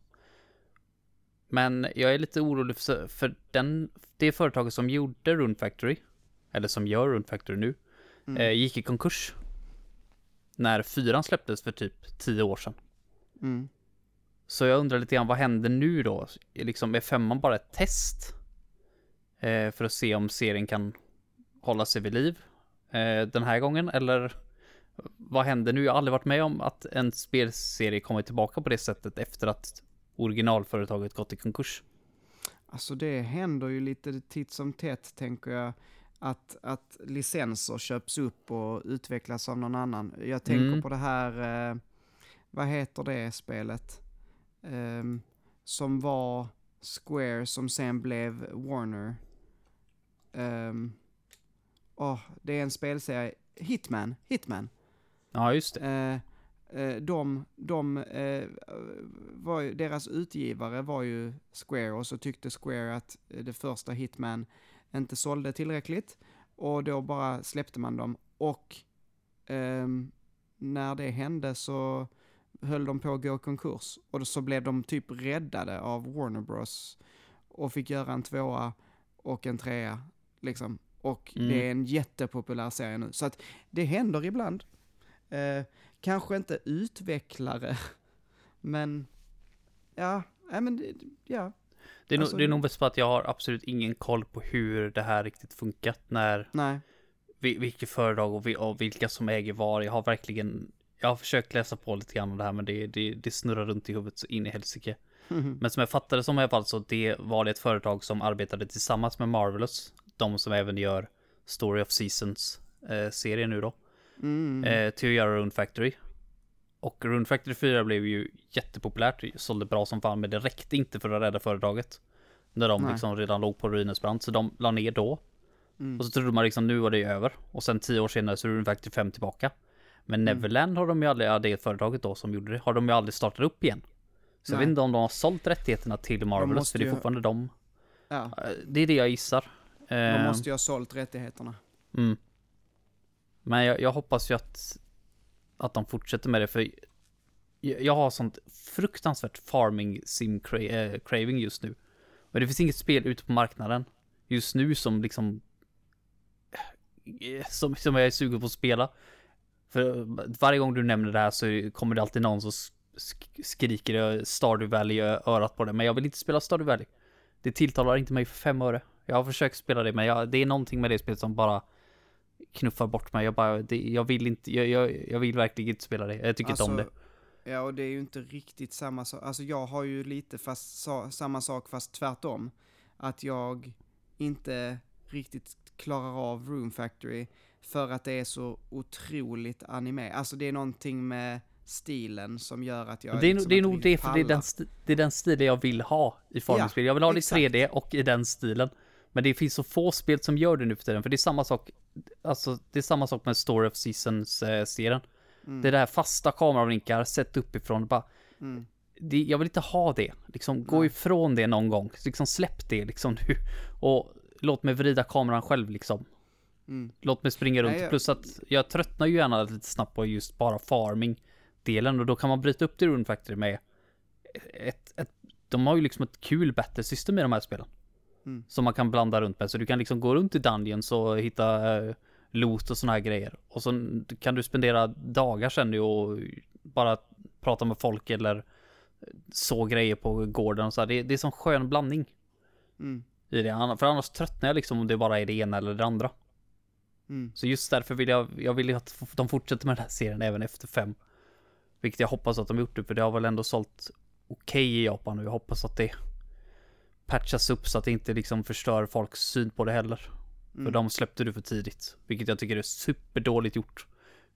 Men jag är lite orolig för, för den, det företaget som gjorde Rune Factory, eller som gör Rune Factory nu, Mm. eh, gick i konkurs. När fyran släpptes för typ 10 år sedan. mm. Så jag undrar lite grann, vad händer nu då? Liksom, är femman bara ett test? Eh, för att se om serien kan hålla sig vid liv eh, den här gången? Eller vad händer nu? Jag har aldrig varit med om att en spelserie kommer tillbaka på det sättet efter att originalföretaget gått i konkurs. Alltså det händer ju lite titt som tätt, tänker jag. Att, att licenser köps upp och utvecklas av någon annan. Jag tänker Mm. på det här, eh, vad heter det spelet? Ehm, som var Square som sen blev Warner. Um, det är en spelserie, Hitman, Hitman. Ja, just det. Eh, eh, de, de eh, var ju, deras utgivare var ju Square och så tyckte Square att det första Hitman inte sålde tillräckligt och då bara släppte man dem och ehm, när det hände så höll de på att gå i konkurs och då så blev de typ räddade av Warner Bros och fick göra en tvåa och en trea liksom. Och Mm. det är en jättepopulär serie nu. Så att det händer ibland. Eh, kanske inte utvecklare, men ja, nej men det- ja. Det är, Alltså- nog, det är nog bäst på att jag har absolut ingen koll på hur det här riktigt funkat när, Nej, vi- vilket företag och, vi, och vilka som äger var. Jag har verkligen, jag har försökt läsa på lite grann om det här men det, det, det snurrar runt i huvudet så in i helsike. Men som jag fattade som i alla fall så det var det ett företag som arbetade tillsammans med Marvelous. De som även gör Story of Seasons eh, nu då. mm, Eh, till att göra Rune Factory. Och Rune Factory 4 blev ju jättepopulärt, sålde bra som fan men det räckte inte för att rädda företaget. När de Nej. liksom redan låg på ruinens brant så de la ner då. mm. Och så trodde man liksom nu var det över. Och sen tio år senare så är Rune Factory 5 tillbaka. Men Mm. Neverland har de ju aldrig, ja, det företaget då som gjorde det, har de ju aldrig startat upp igen. Så jag Nej. vet inte om de har sålt rättigheterna till Marvelous, för det är ju- fortfarande de. ja, Eh, Det är det jag gissar. De Eh, måste ju ha sålt rättigheterna. Mm. Men jag, jag hoppas ju att, att de fortsätter med det, för jag, jag har sånt fruktansvärt farming sim cra eh, craving just nu. Och det finns inget spel ute på marknaden just nu som liksom eh, som, som jag är sugen på att spela. För varje gång du nämner det här så kommer det alltid någon som sk- skriker Stardew Valley i örat på det. Men jag vill inte spela Stardew Valley. Det tilltalar inte mig för fem öre. Jag har försökt spela det, men jag, det är någonting med det spelet som bara knuffar bort mig. Jag bara, det, jag vill inte, jag, jag, jag vill verkligen inte spela det. Jag tycker inte om det. Ja, och det är ju inte riktigt samma sak. Alltså jag har ju lite fast sa, samma sak fast tvärtom. Att jag inte riktigt klarar av Room Factory för att det är så otroligt anime. Alltså det är någonting med stilen som gör att jag det är, liksom det är nog det, för det är, den, det är den stilen jag vill ha i farmingspel. jag vill ha det i exakt. 3D och i den stilen. Men det finns så få spel som gör det nu för tiden, för det är samma sak, alltså det är samma sak med Story of Seasons-serien. Mm. Det där fasta kameravinkar, sett uppifrån, bara, Mm. det, jag vill inte ha det. Liksom, gå Nej. ifrån det någon gång. Liksom släpp det liksom nu. Och låt mig vrida kameran själv liksom. Mm. Låt mig springa runt. Nej, jag- Plus att jag tröttnar ju gärna lite snabbt på just bara farming-delen. Och då kan man bryta upp det i Rune Factory med ett, ett... De har ju liksom ett kul battle system i de här spelen. Mm. Som man kan blanda runt med. Så du kan liksom gå runt i Dungeons och hitta uh, loot och såna här grejer. Och så kan du spendera dagar sen nu och bara prata med folk eller så grejer på gården och så här. Det, det är som skön blandning Mm. i det. För annars tröttnar jag liksom om det bara är det ena eller det andra. Mm. Så just därför vill jag, jag vill att de fortsätter med den här serien även efter fem. Vilket jag hoppas att de gjort det, för det har väl ändå sålt okej i Japan och jag hoppas att det patchas upp så att det inte liksom förstör folks syn på det heller. För Mm. de släppte du för tidigt, vilket jag tycker är superdåligt gjort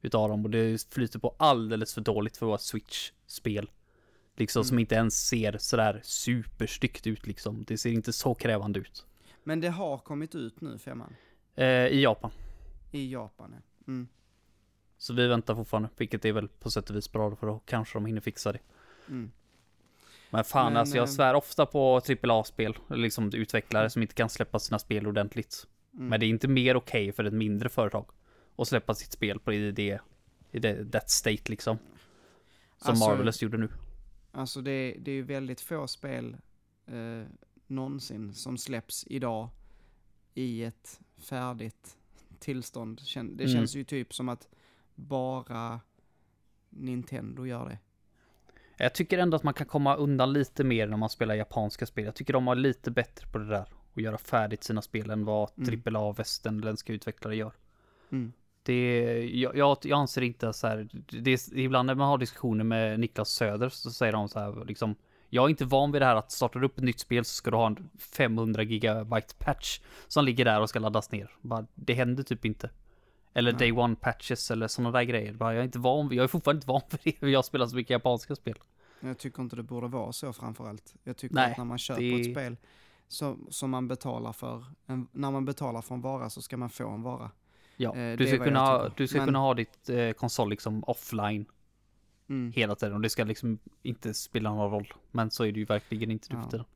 utav dem och det flyter på alldeles för dåligt för vara Switch-spel. Liksom som Mm. inte ens ser sådär superstyggt ut liksom. Det ser inte så krävande ut. Men det har kommit ut nu, femman. Eh, I Japan. I Japan, ja. Mm. Så vi väntar fortfarande, vilket är väl på sätt och vis bra för då kanske de hinner fixa det. Mm. Men fan Men, alltså jag eh, svär ofta på AAA-spel, liksom utvecklare som inte kan släppa sina spel ordentligt. Mm. Men det är inte mer okej för ett mindre företag att släppa sitt spel på i det, i det that state liksom. Som Alltså- Marvelous gjorde nu. Alltså det, det är ju väldigt få spel eh, någonsin som släpps idag i ett färdigt tillstånd. Det Mm. känns ju typ som att bara Nintendo gör det. Jag tycker ändå att man kan komma undan lite mer när man spelar japanska spel. Jag tycker de har lite bättre på det där. Och göra färdigt sina spel än vad Mm. AAA västerländska utvecklare gör. Mm. Det, jag, jag, jag anser inte så här, det är, ibland när man har diskussioner med Niklas Söder så säger de så här liksom Jag är inte van vid det här att startar du upp ett nytt spel så ska du ha en 500 gigabyte patch som ligger där och ska laddas ner. Bara, det händer typ inte. Eller Nej. day one patches eller sådana där grejer. Bara, jag är inte van jag är fortfarande inte van vid det. Jag spelar så mycket japanska spel. Jag tycker inte det borde vara så framförallt. Jag tycker Nej, att när man köper det- ett spel som, som man betalar för, en, när man betalar för en vara så ska man få en vara. Ja, Eh, du ska, kunna, ha, du ska Men- kunna ha ditt eh, konsol liksom offline. Mm. hela tiden. Och det ska liksom inte spela någon roll. Men så är det ju verkligen inte nu Ja. för tiden.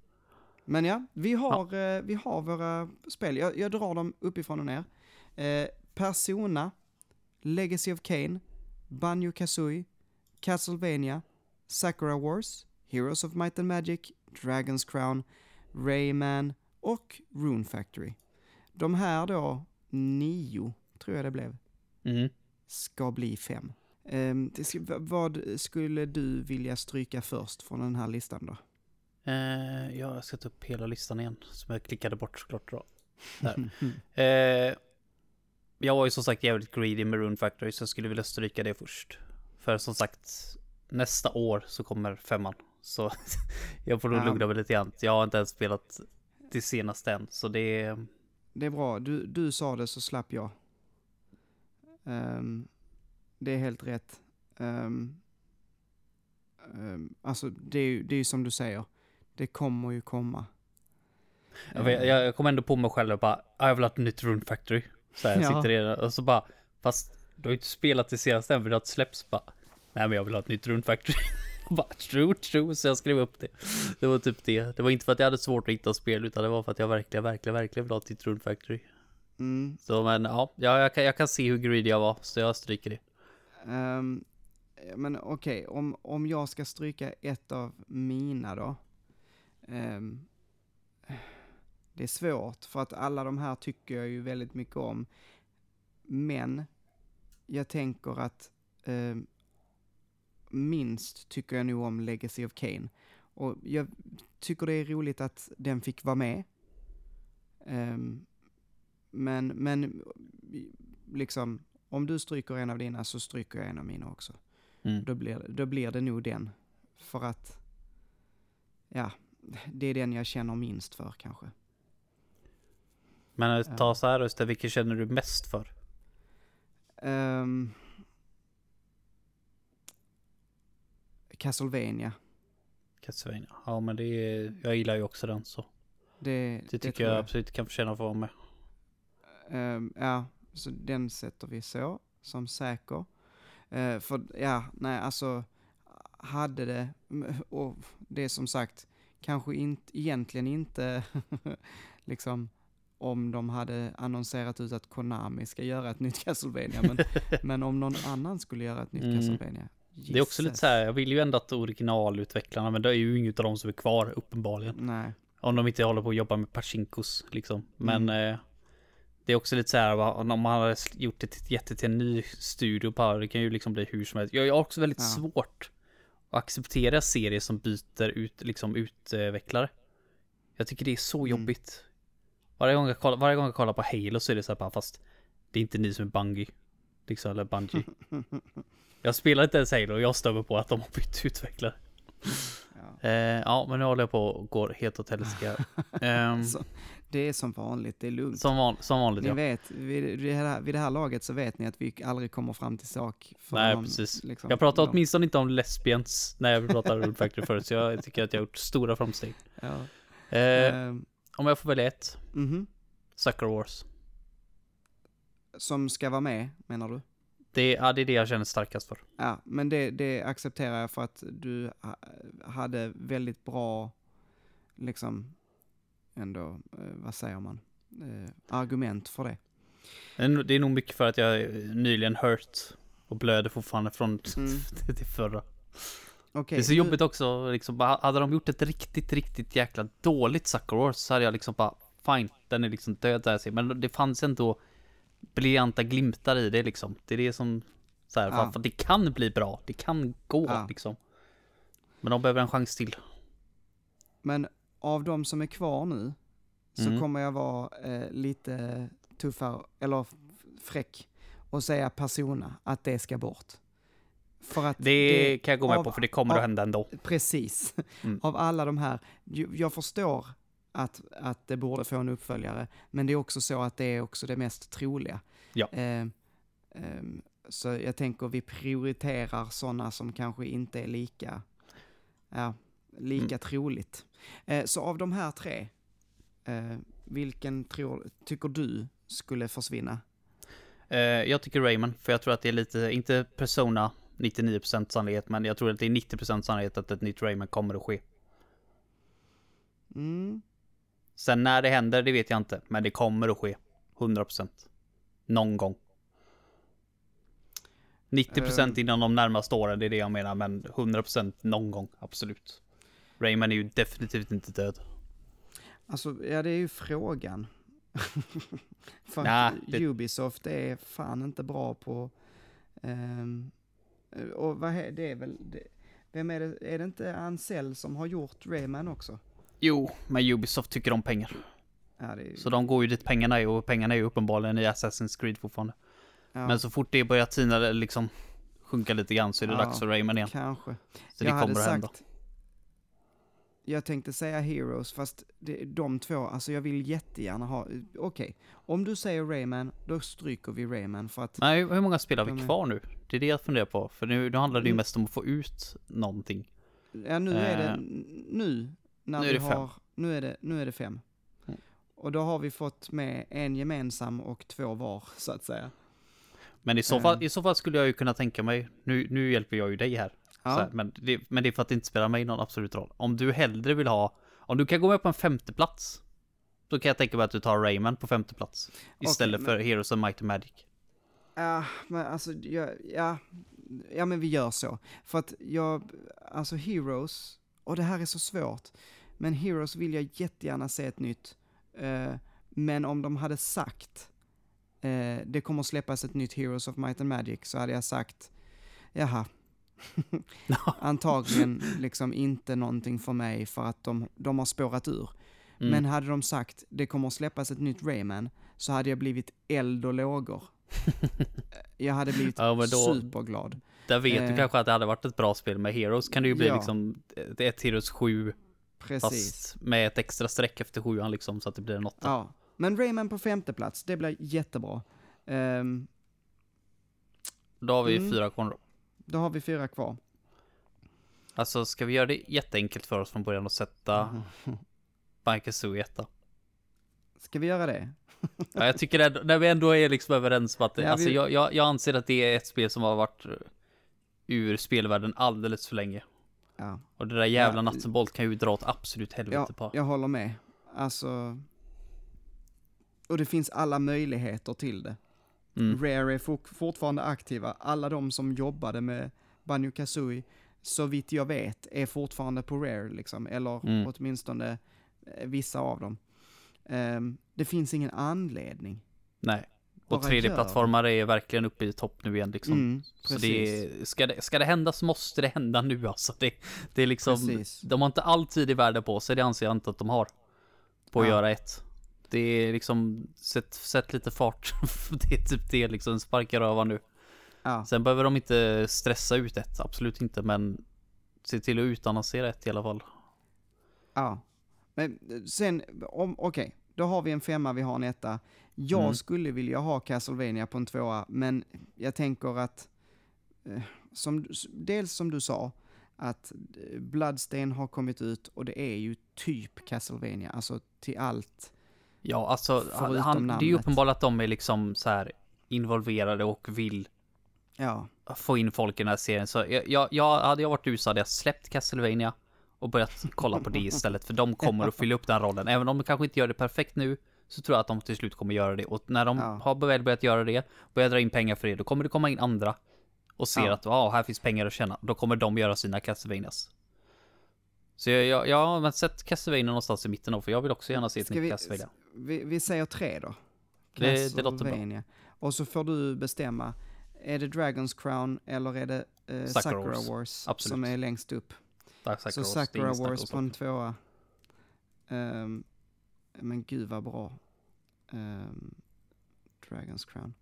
Men ja, vi har, eh, vi har våra spel. Jag, jag drar dem uppifrån och ner. Persona, Legacy of Kain, Banjo Kazooie, Castlevania, Sakura Wars, Heroes of Might and Magic, Dragon's Crown, Rayman och Rune Factory. De här då, nio, tror jag det blev, Mm. ska bli fem. V- vad skulle du vilja stryka först från den här listan då? Ja, jag ska ta upp hela listan igen. Som jag klickade bort såklart då. Där. Eh, jag var ju som sagt jävligt greedy med Rune Factory så jag skulle vilja stryka det först. För som sagt, nästa år så kommer femman. Så jag får nog Ja. lugna mig lite grann. Jag har inte ens spelat det senaste än. Så det är... Det är bra, du, du sa det så slapp jag. Ehm, det är helt rätt. Um, alltså det är ju det är som du säger, det kommer ju komma. Jag, vet- jag, jag kom ändå på mig själv och bara, "Ah, jag vill ha ett nytt Rune Factory. Så här, jag Ja. sitter i och så bara, fast du har ju inte spelat det senaste än för det släppts. Bara, nej men jag vill ha ett nytt Rune Factory. Bara, true, true, så jag skrev upp det. Det var typ det. Det var inte för att jag hade svårt att hitta spel, utan det var för att jag verkligen, verkligen, verkligen vill ha ett nytt Rune Factory. Mm, Så men ja, ja jag, kan, jag kan se hur greedy jag var, så jag stryker det. ehm, men okej, om, om jag ska stryka ett av mina då. Ehm, det är svårt, för att alla de här tycker jag ju väldigt mycket om. Men jag tänker att ehm, minst tycker jag nog om Legacy of Kain. Och jag tycker det är roligt att den fick vara med. Ehm, men, men liksom, om du stryker en av dina så stryker jag en av mina också. Mm. Då blir, då blir det nog den. För att, ja, det är den jag känner minst för kanske. Men ta så här Öster, vilken känner du mest för? Um, Castlevania. Castlevania. Ja men det är, jag gillar ju också den så. Det, Det tycker tror jag absolut kan förtjäna att vara med. Ehm, ja, så den sätter vi så, som säker. Eh, för, ja, nej, alltså, hade det, och det är som sagt, kanske inte, egentligen inte, liksom, om de hade annonserat ut att Konami ska göra ett nytt Castlevania, men, men om någon annan skulle göra ett nytt Mm. Castlevania. Det är också lite Jesus. så här, jag vill ju ändå att originalutvecklarna, men det är ju inget av dem som är kvar uppenbarligen. Nej, Om de inte håller på att jobba med Pachinkos liksom. Men eh, det är också lite så här, om man hade gjort det till, jätte till en ny studio bara, det kan ju liksom bli hur som helst. Jag har också väldigt Ja. svårt att acceptera serier som byter ut, liksom utvecklare. Jag tycker det är så Mm. Varje gång, jag kollar, varje gång jag kollar på Halo så är det så här bara, fast det är inte ni som är Bungie. Liksom, eller Bungie. jag spelar inte ens Halo och jag stör mig på att de har bytt utvecklare. ja. Eh, ja, men nu håller jag på och går helt åt helsike. Ehm, Så, det är som vanligt, det är lugnt. som, van, som vanligt Ni ja. vet, vid, det här, vid det här laget så vet ni att vi aldrig kommer fram till sak. Nej, någon, precis. liksom, Jag pratar någon- åtminstone inte om lesbians när jag pratar Rule Factory förut, så jag tycker att jag har gjort stora framsteg. Ja. Eh, Ehm, om jag får välja ett, mhm. Sucker Wars. Som ska vara med, menar du? Det, ja, det är det jag känner starkast för. Ja, men det, det accepterar jag för att du ha, hade väldigt bra, liksom, ändå, eh, vad säger man, eh, argument för det. Det är nog- Det är nog mycket för att jag nyligen hört och blöder fortfarande från Mm. det förra. Okej, det är så du- jobbigt också, liksom, bara, hade de gjort ett riktigt, riktigt jäkla dåligt Sucker Wars så hade jag liksom bara, fine, den är liksom död där, men det fanns ändå briljanta glimtar i det liksom. Det är det som, så här, Ja. för det kan bli bra, det kan gå Ja. liksom. Men de behöver en chans till. Men av de som är kvar nu, så Mm. kommer jag vara eh, lite tuffare, eller fräck, och säga Persona, att det ska bort. För att Det, kan jag gå med av- på, för det kommer av- att hända ändå. Precis. Mm. Av alla de här, jag förstår att, att det borde få en uppföljare, men det är också så att det är också det mest troliga. Ja. Eh, ehm, så jag tänker vi prioriterar sådana som kanske inte är lika, ja, lika Mm. troligt. Eh, så av de här tre, eh, vilken tror, tycker du skulle försvinna? Eh, jag tycker Rayman, för jag tror att det är lite, inte Persona 99% sannolikhet, men jag tror att det är 90% sannolikhet att ett nytt Rayman kommer att ske. Mm. Sen när det händer, det vet jag inte, men det kommer att ske. 100%. Någon gång. 90% Ehm. inom de närmaste åren, det är det jag menar, men 100% någon gång, absolut. Rayman är ju definitivt inte död. Alltså, ja det är ju frågan. För att det- Ubisoft är fan inte bra på... ehm, och vad är det är väl... Det, vem är det? Är det inte Ansel som har gjort Rayman också? Jo, men Ubisoft tycker om pengar. Ja, är, Så de går ju dit pengarna är och pengarna är ju uppenbarligen i Assassin's Creed fortfarande. ja, Men så fort det börjar tina liksom sjunka lite grann så är det Ja, dags för Rayman igen. kanske. Så jag det hade kommer att hända. sagt... Jag tänkte säga Heroes, fast det, de två, alltså jag vill jättegärna ha... Okej, om du säger Rayman, då stryker vi Rayman för att... Nej, hur många spel har De vi kvar nu? Det är det jag funderar på. För nu, nu handlar det ju Mm. mest om att få ut någonting. Ja, nu är det... Eh, Nu, när nu är vi det fem. har... Nu är det, nu är det fem. Mm. Och då har vi fått med en gemensam och två var, så att säga. Men i så, Eh. fall, i så fall skulle jag ju kunna tänka mig, nu, nu hjälper jag ju dig här. Ja, Så här men, det, men det är för att det inte spelar mig någon absolut roll. Om du hellre vill ha, om du kan gå med på en femte plats Då kan jag tänka mig att du tar Rayman på femte plats Istället men- för Heroes of Might and Magic. Ja, men alltså, ja, ja, ja, men vi gör så. För att jag, alltså Heroes, och det här är så svårt, men Heroes vill jag jättegärna se ett nytt. Eh, men om de hade sagt, eh, det kommer släppas ett nytt Heroes of Might and Magic, så hade jag sagt, jaha. Antagligen liksom inte någonting för mig för att de, de har spårat ur. Mm. Men hade de sagt, det kommer att släppas ett nytt Rayman, så hade jag blivit eld och lågor. jag hade blivit Ja, då- superglad. Där vet du eh, kanske att det hade varit ett bra spel med Heroes kan det ju bli Ja. liksom ett- Heroes 7 Precis. fast med ett extra streck efter sjuan liksom så att det blir en åtta. Ja. Men Rayman på femte plats, det blir jättebra. Ehm, Då har vi Mm. fyra kvar då. Då har vi fyra kvar. Alltså ska vi göra det jätteenkelt för oss från början och sätta Bankazu i etta? Ska vi göra det? Ja, jag tycker det, när vi ändå är liksom överens på att Ja, alltså, vi- jag, jag, jag anser att det är ett spel som har varit ur spelvärlden alldeles för länge. Ja, Och det där jävla Ja, Natsenbolt kan ju dra åt absolut helvete ja på. jag håller med. Alltså, och det finns alla möjligheter till det. Mm. Rare är fort, fortfarande aktiva. Alla de som jobbade med Banjo Kazooie, så vitt jag vet, är fortfarande på Rare liksom. Eller Mm. åtminstone eh, vissa av dem. Ehm, det finns ingen anledning. Nej. Och Bara 3D-plattformar är verkligen uppe i topp nu igen liksom. Mm, Så det, ska, det, ska det hända så måste det hända nu alltså. Det, det är liksom, Precis. de har inte all tid i världen på sig, det anser jag inte att de har. På att Ja. göra ett. Det är liksom, sätt, sätt lite fart. det är typ det liksom, sparka röva nu. Ja, Sen behöver de inte stressa ut ett, absolut inte, men se till att utannonsera ett i alla fall. ja. Men sen, om, okej, då har vi en femma, vi har en etta. Jag Mm. skulle vilja ha Castlevania på en tvåa, men jag tänker att, eh, som, dels som du sa, att eh, Bloodstain har kommit ut och det är ju typ Castlevania, alltså till allt. Ja, alltså, han, det är ju uppenbart att de är liksom så här involverade och vill Ja, få in folk i den här serien. Så jag, jag, jag, hade jag varit du så hade jag släppt Castlevania och börjat kolla på det istället. För de kommer att fylla upp den rollen. Även om de kanske inte gör det perfekt nu så tror jag att de till slut kommer göra det. Och när de Ja. har väl börjat göra det, börjar dra in pengar för det, då kommer det komma in andra och ser Ja. att ah, här finns pengar att tjäna. Då kommer de göra sina Castlevanias. Så jag, jag, jag har sätt Castlevania någonstans i mitten då, för jag vill också gärna se ett nytt Castlevania. Vi, vi säger tre då. Det- det låter bra. Och så får du bestämma, är det Dragon's Crown eller är det eh, Sakura Wars. Wars, som är längst upp? Så Sakura Wars, är Sakura om Wars på en tvåa. Ehm, men gud vad bra. Ehm, Dragon's Crown.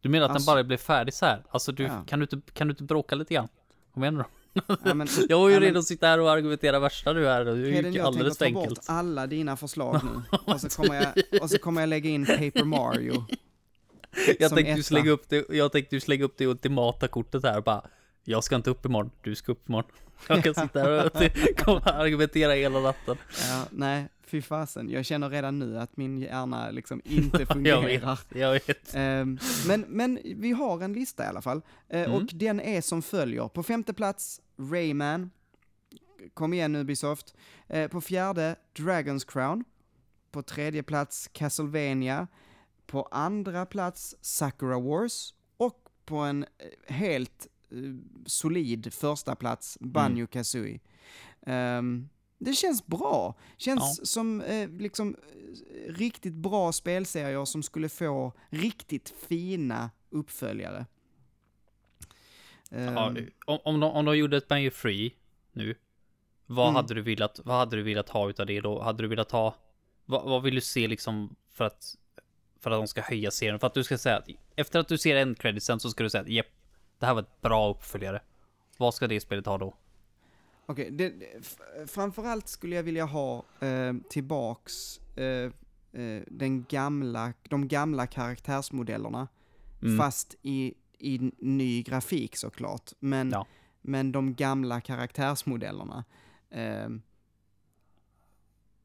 Du menar att Alltså- den bara blev färdig så här? Alltså du, Ja. kan, du inte, kan du inte bråka lite grann? Vad menar du? Ja, men, Jag var ju ja, men- redo att sitta här och argumentera värsta nu här. Det gick jag alldeles för tänker ta enkelt. bort alla dina förslag nu. Och så kommer jag, och så kommer jag lägga in Paper Mario. Jag tänkte ju slänga upp det, jag tänkte ju slänga upp det ultimata kortet här bara. Jag ska inte upp imorgon, du ska upp imorgon. Jag kan sitta här och argumentera hela natten. Ja, nej, fy fasen. Jag känner redan nu att min hjärna liksom inte Jag fungerar. vet, jag vet. Ehm, men, men vi har en lista i alla fall. Eh, Mm. Och den är som följer. På femte plats, Rayman. Kom igen Ubisoft. Eh, på fjärde, Dragon's Crown. På tredje plats, Castlevania. På andra plats, Sakura Wars. Och på en eh, helt solid första plats, Banjo Kazooie. Ehm, det känns bra. Känns Ja. som eh, liksom eh, riktigt bra spelserier som skulle få riktigt fina uppföljare. Ja, om, om, de, om de gjorde ett Banjo Free nu, vad, Mm. hade du velat, vad hade du velat ha utav det då? Hade du velat ha, vad, vad vill du se liksom för att, för att de ska höja serien? För att du ska säga att efter att du ser en creditsen så ska du säga att japp, det här var ett bra uppföljare. Vad ska det spelet ha då? Okej, f- framförallt skulle jag vilja ha eh, tillbaks eh, eh, den gamla, de gamla karaktärsmodellerna, Mm. fast i, i ny grafik såklart, men, Ja. men de gamla karaktärsmodellerna. Eh,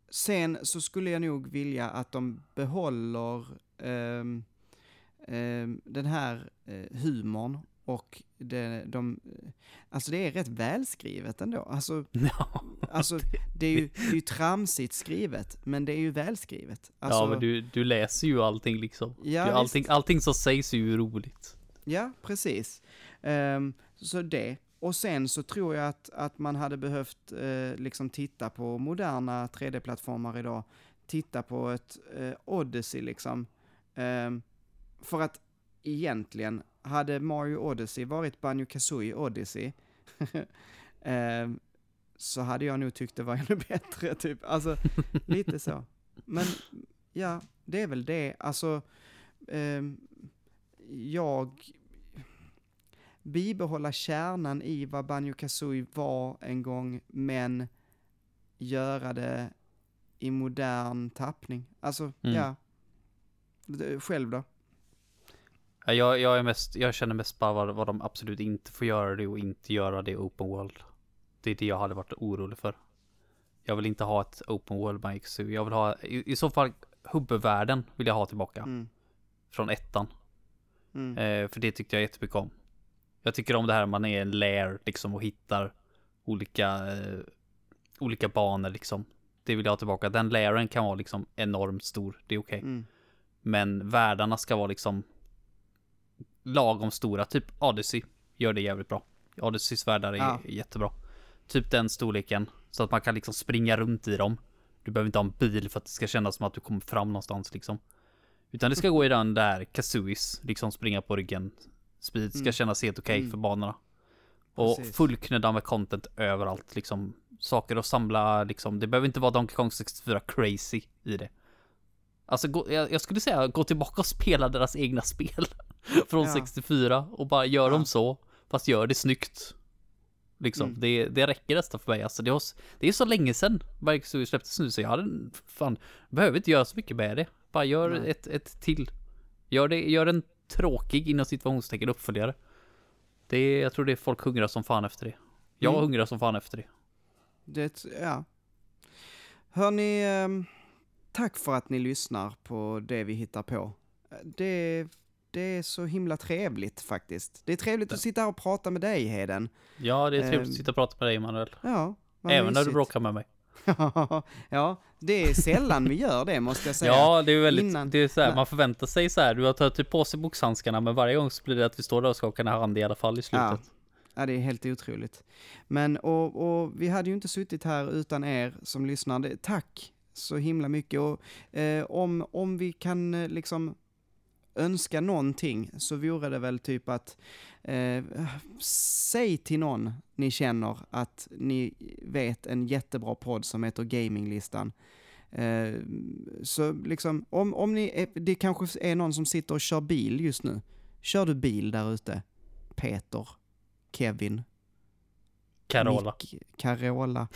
sen så skulle jag nog vilja att de behåller ehm, den här eh, humorn och det, de, alltså det är rätt välskrivet ändå. Alltså, alltså det är ju, det är ju tramsigt skrivet, men det är ju välskrivet. Alltså, ja men du, du läser ju allting liksom. Ja, Du- allting, visst. allting som sägs är ju roligt. Ja, precis. Ehm, så det. Och sen så tror jag att, att man hade behövt eh, liksom titta på moderna 3D-plattformar idag. Titta på ett eh, Odyssey liksom. Ehm, för att egentligen, hade Mario Odyssey varit Banjo Kazooie Odyssey, ehm, så hade jag nog tyckt det var ännu bättre, typ. Alltså, lite så. Men, ja, det är väl det. Alltså, ehm, jag bibehålla kärnan i vad Banjo Kazooie var en gång, men göra det i modern tappning. Alltså, Mm. ja. Själv då? Ja, Jag, jag är mest, jag känner mest bara vad, vad de absolut inte får göra det och inte göra det open world. Det är det jag hade varit orolig för. Jag vill inte ha ett open world Mike Zoo. Jag vill ha, i, i så fall huvudvärlden vill jag ha tillbaka. Mm. Från ettan. Mm. Eh, för det tyckte jag jättemycket om. Jag tycker om det här man är en lair liksom och hittar olika, eh, olika banor liksom. Det vill jag ha tillbaka. Den lairen kan vara liksom enormt stor. Det är okej. Mm. Men världarna ska vara liksom lagom stora. Typ Odyssey gör det jävligt bra. Odysseys världar är Ja. jättebra. Typ den storleken. Så att man kan liksom springa runt i dem. Du behöver inte ha en bil för att det ska kännas som att du kommer fram någonstans liksom. Utan det ska gå i den där Kazoois, liksom springa på ryggen. Speed ska Mm. kännas helt okej Mm. för banorna. Och Precis. fullknödda med content överallt liksom. Saker att samla liksom. Det behöver inte vara Donkey Kong 64 crazy i det. Alltså gå, jag, jag skulle säga gå tillbaka och spela deras egna spel. Från Ja. 64 och bara gör Ja. dem så. Fast gör det snyggt. Liksom, Mm. det, det räcker nästan för mig. Alltså det, var, s- det är så länge sedan Bike släpptes nu så jag hade fan, behöver inte göra så mycket med det. Bara gör Nej. ett, ett till. Gör, det, gör en tråkig inom situationstecken uppföljare. Det jag tror det är folk hungrar som fan efter det. Jag Mm. hungrar som fan efter det. Det, ja. Hörni, ehm, tack för att ni lyssnar på det vi hittar på. Det, det är så himla trevligt faktiskt. Det är trevligt att sitta här och prata med dig, Heden. Ja, det är trevligt Ehm. att sitta och prata med dig Manuel. Ja, Även när du mysigt. bråkar med mig. ja, det är sällan vi gör det måste jag säga. Ja, det är väldigt, Innan- det är så här, man förväntar sig så här, du har tagit på sig boxhandskarna, men varje gång så blir det att vi står där och skakar hand i alla fall i slutet. Ja, det är helt otroligt. Men, och, och vi hade ju inte suttit här utan er som lyssnar. Det- Tack så himla mycket. Och eh, om, om vi kan eh, liksom önska någonting så vore det väl typ att eh, säg till någon ni känner att ni vet en jättebra podd som heter Gaminglistan. Eh, så liksom, om, om ni, är, det kanske är någon som sitter och kör bil just nu. Kör du bil där ute? Peter, Kevin, Carola. Nick, Carola.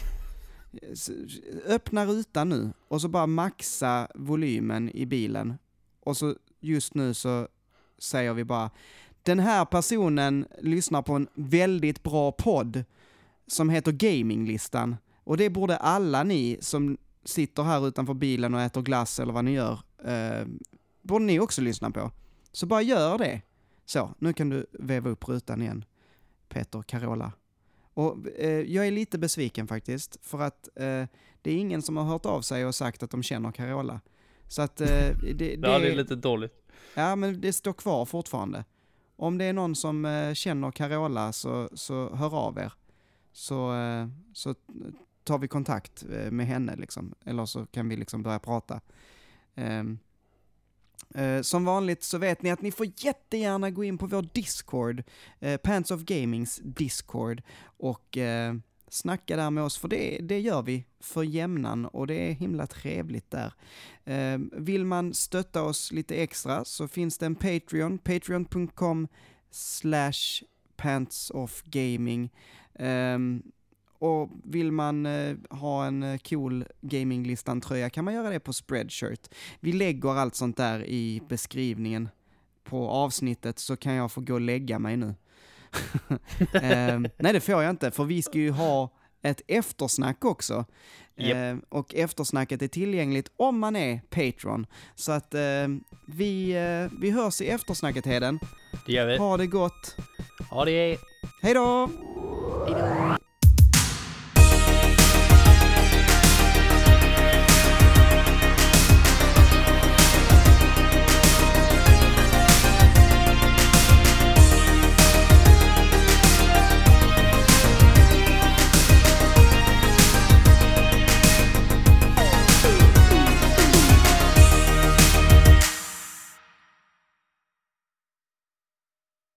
Öppna rutan nu och så bara maxa volymen i bilen. Och så just nu så säger vi bara Den här personen lyssnar på en väldigt bra podd som heter Gaminglistan. Och det borde alla ni som sitter här utanför bilen och äter glass eller vad ni gör, eh, borde ni också lyssna på. Så bara gör det. Så, nu kan du veva upp rutan igen, Peter Carola. Och eh, jag är lite besviken faktiskt, för att eh, det är ingen som har hört av sig och sagt att de känner Carola. Så att eh, det, det, Ja, det är lite dåligt. Ja, men det står kvar fortfarande. Om det är någon som eh, känner Carola så, så hör av er. Så, eh, så tar vi kontakt eh, med henne liksom. Eller så kan vi liksom börja prata. Ehm, eh, som vanligt så vet ni att ni får jättegärna gå in på vår Discord, eh, Pants of Gamings Discord, och snacka där med oss, för det, det gör vi för jämnan och det är himla trevligt där. Ehm, vill man stötta oss lite extra så finns det en Patreon, patreon.com slash pantsoffgaming. Ehm, och vill man eh, ha en eh, cool gaminglistan-tröja kan man göra det på Spreadshirt. Vi lägger allt sånt där i beskrivningen på avsnittet så kan jag få gå och lägga mig nu. Ehm, nej, det får jag inte, för vi ska ju ha ett eftersnack också. Japp. Ehm, och eftersnacket är tillgängligt om man är Patreon. Så att ehm, vi, eh, vi hörs i eftersnacket Heden. Det gör vi. Ha det gott. Ha det. Hej då!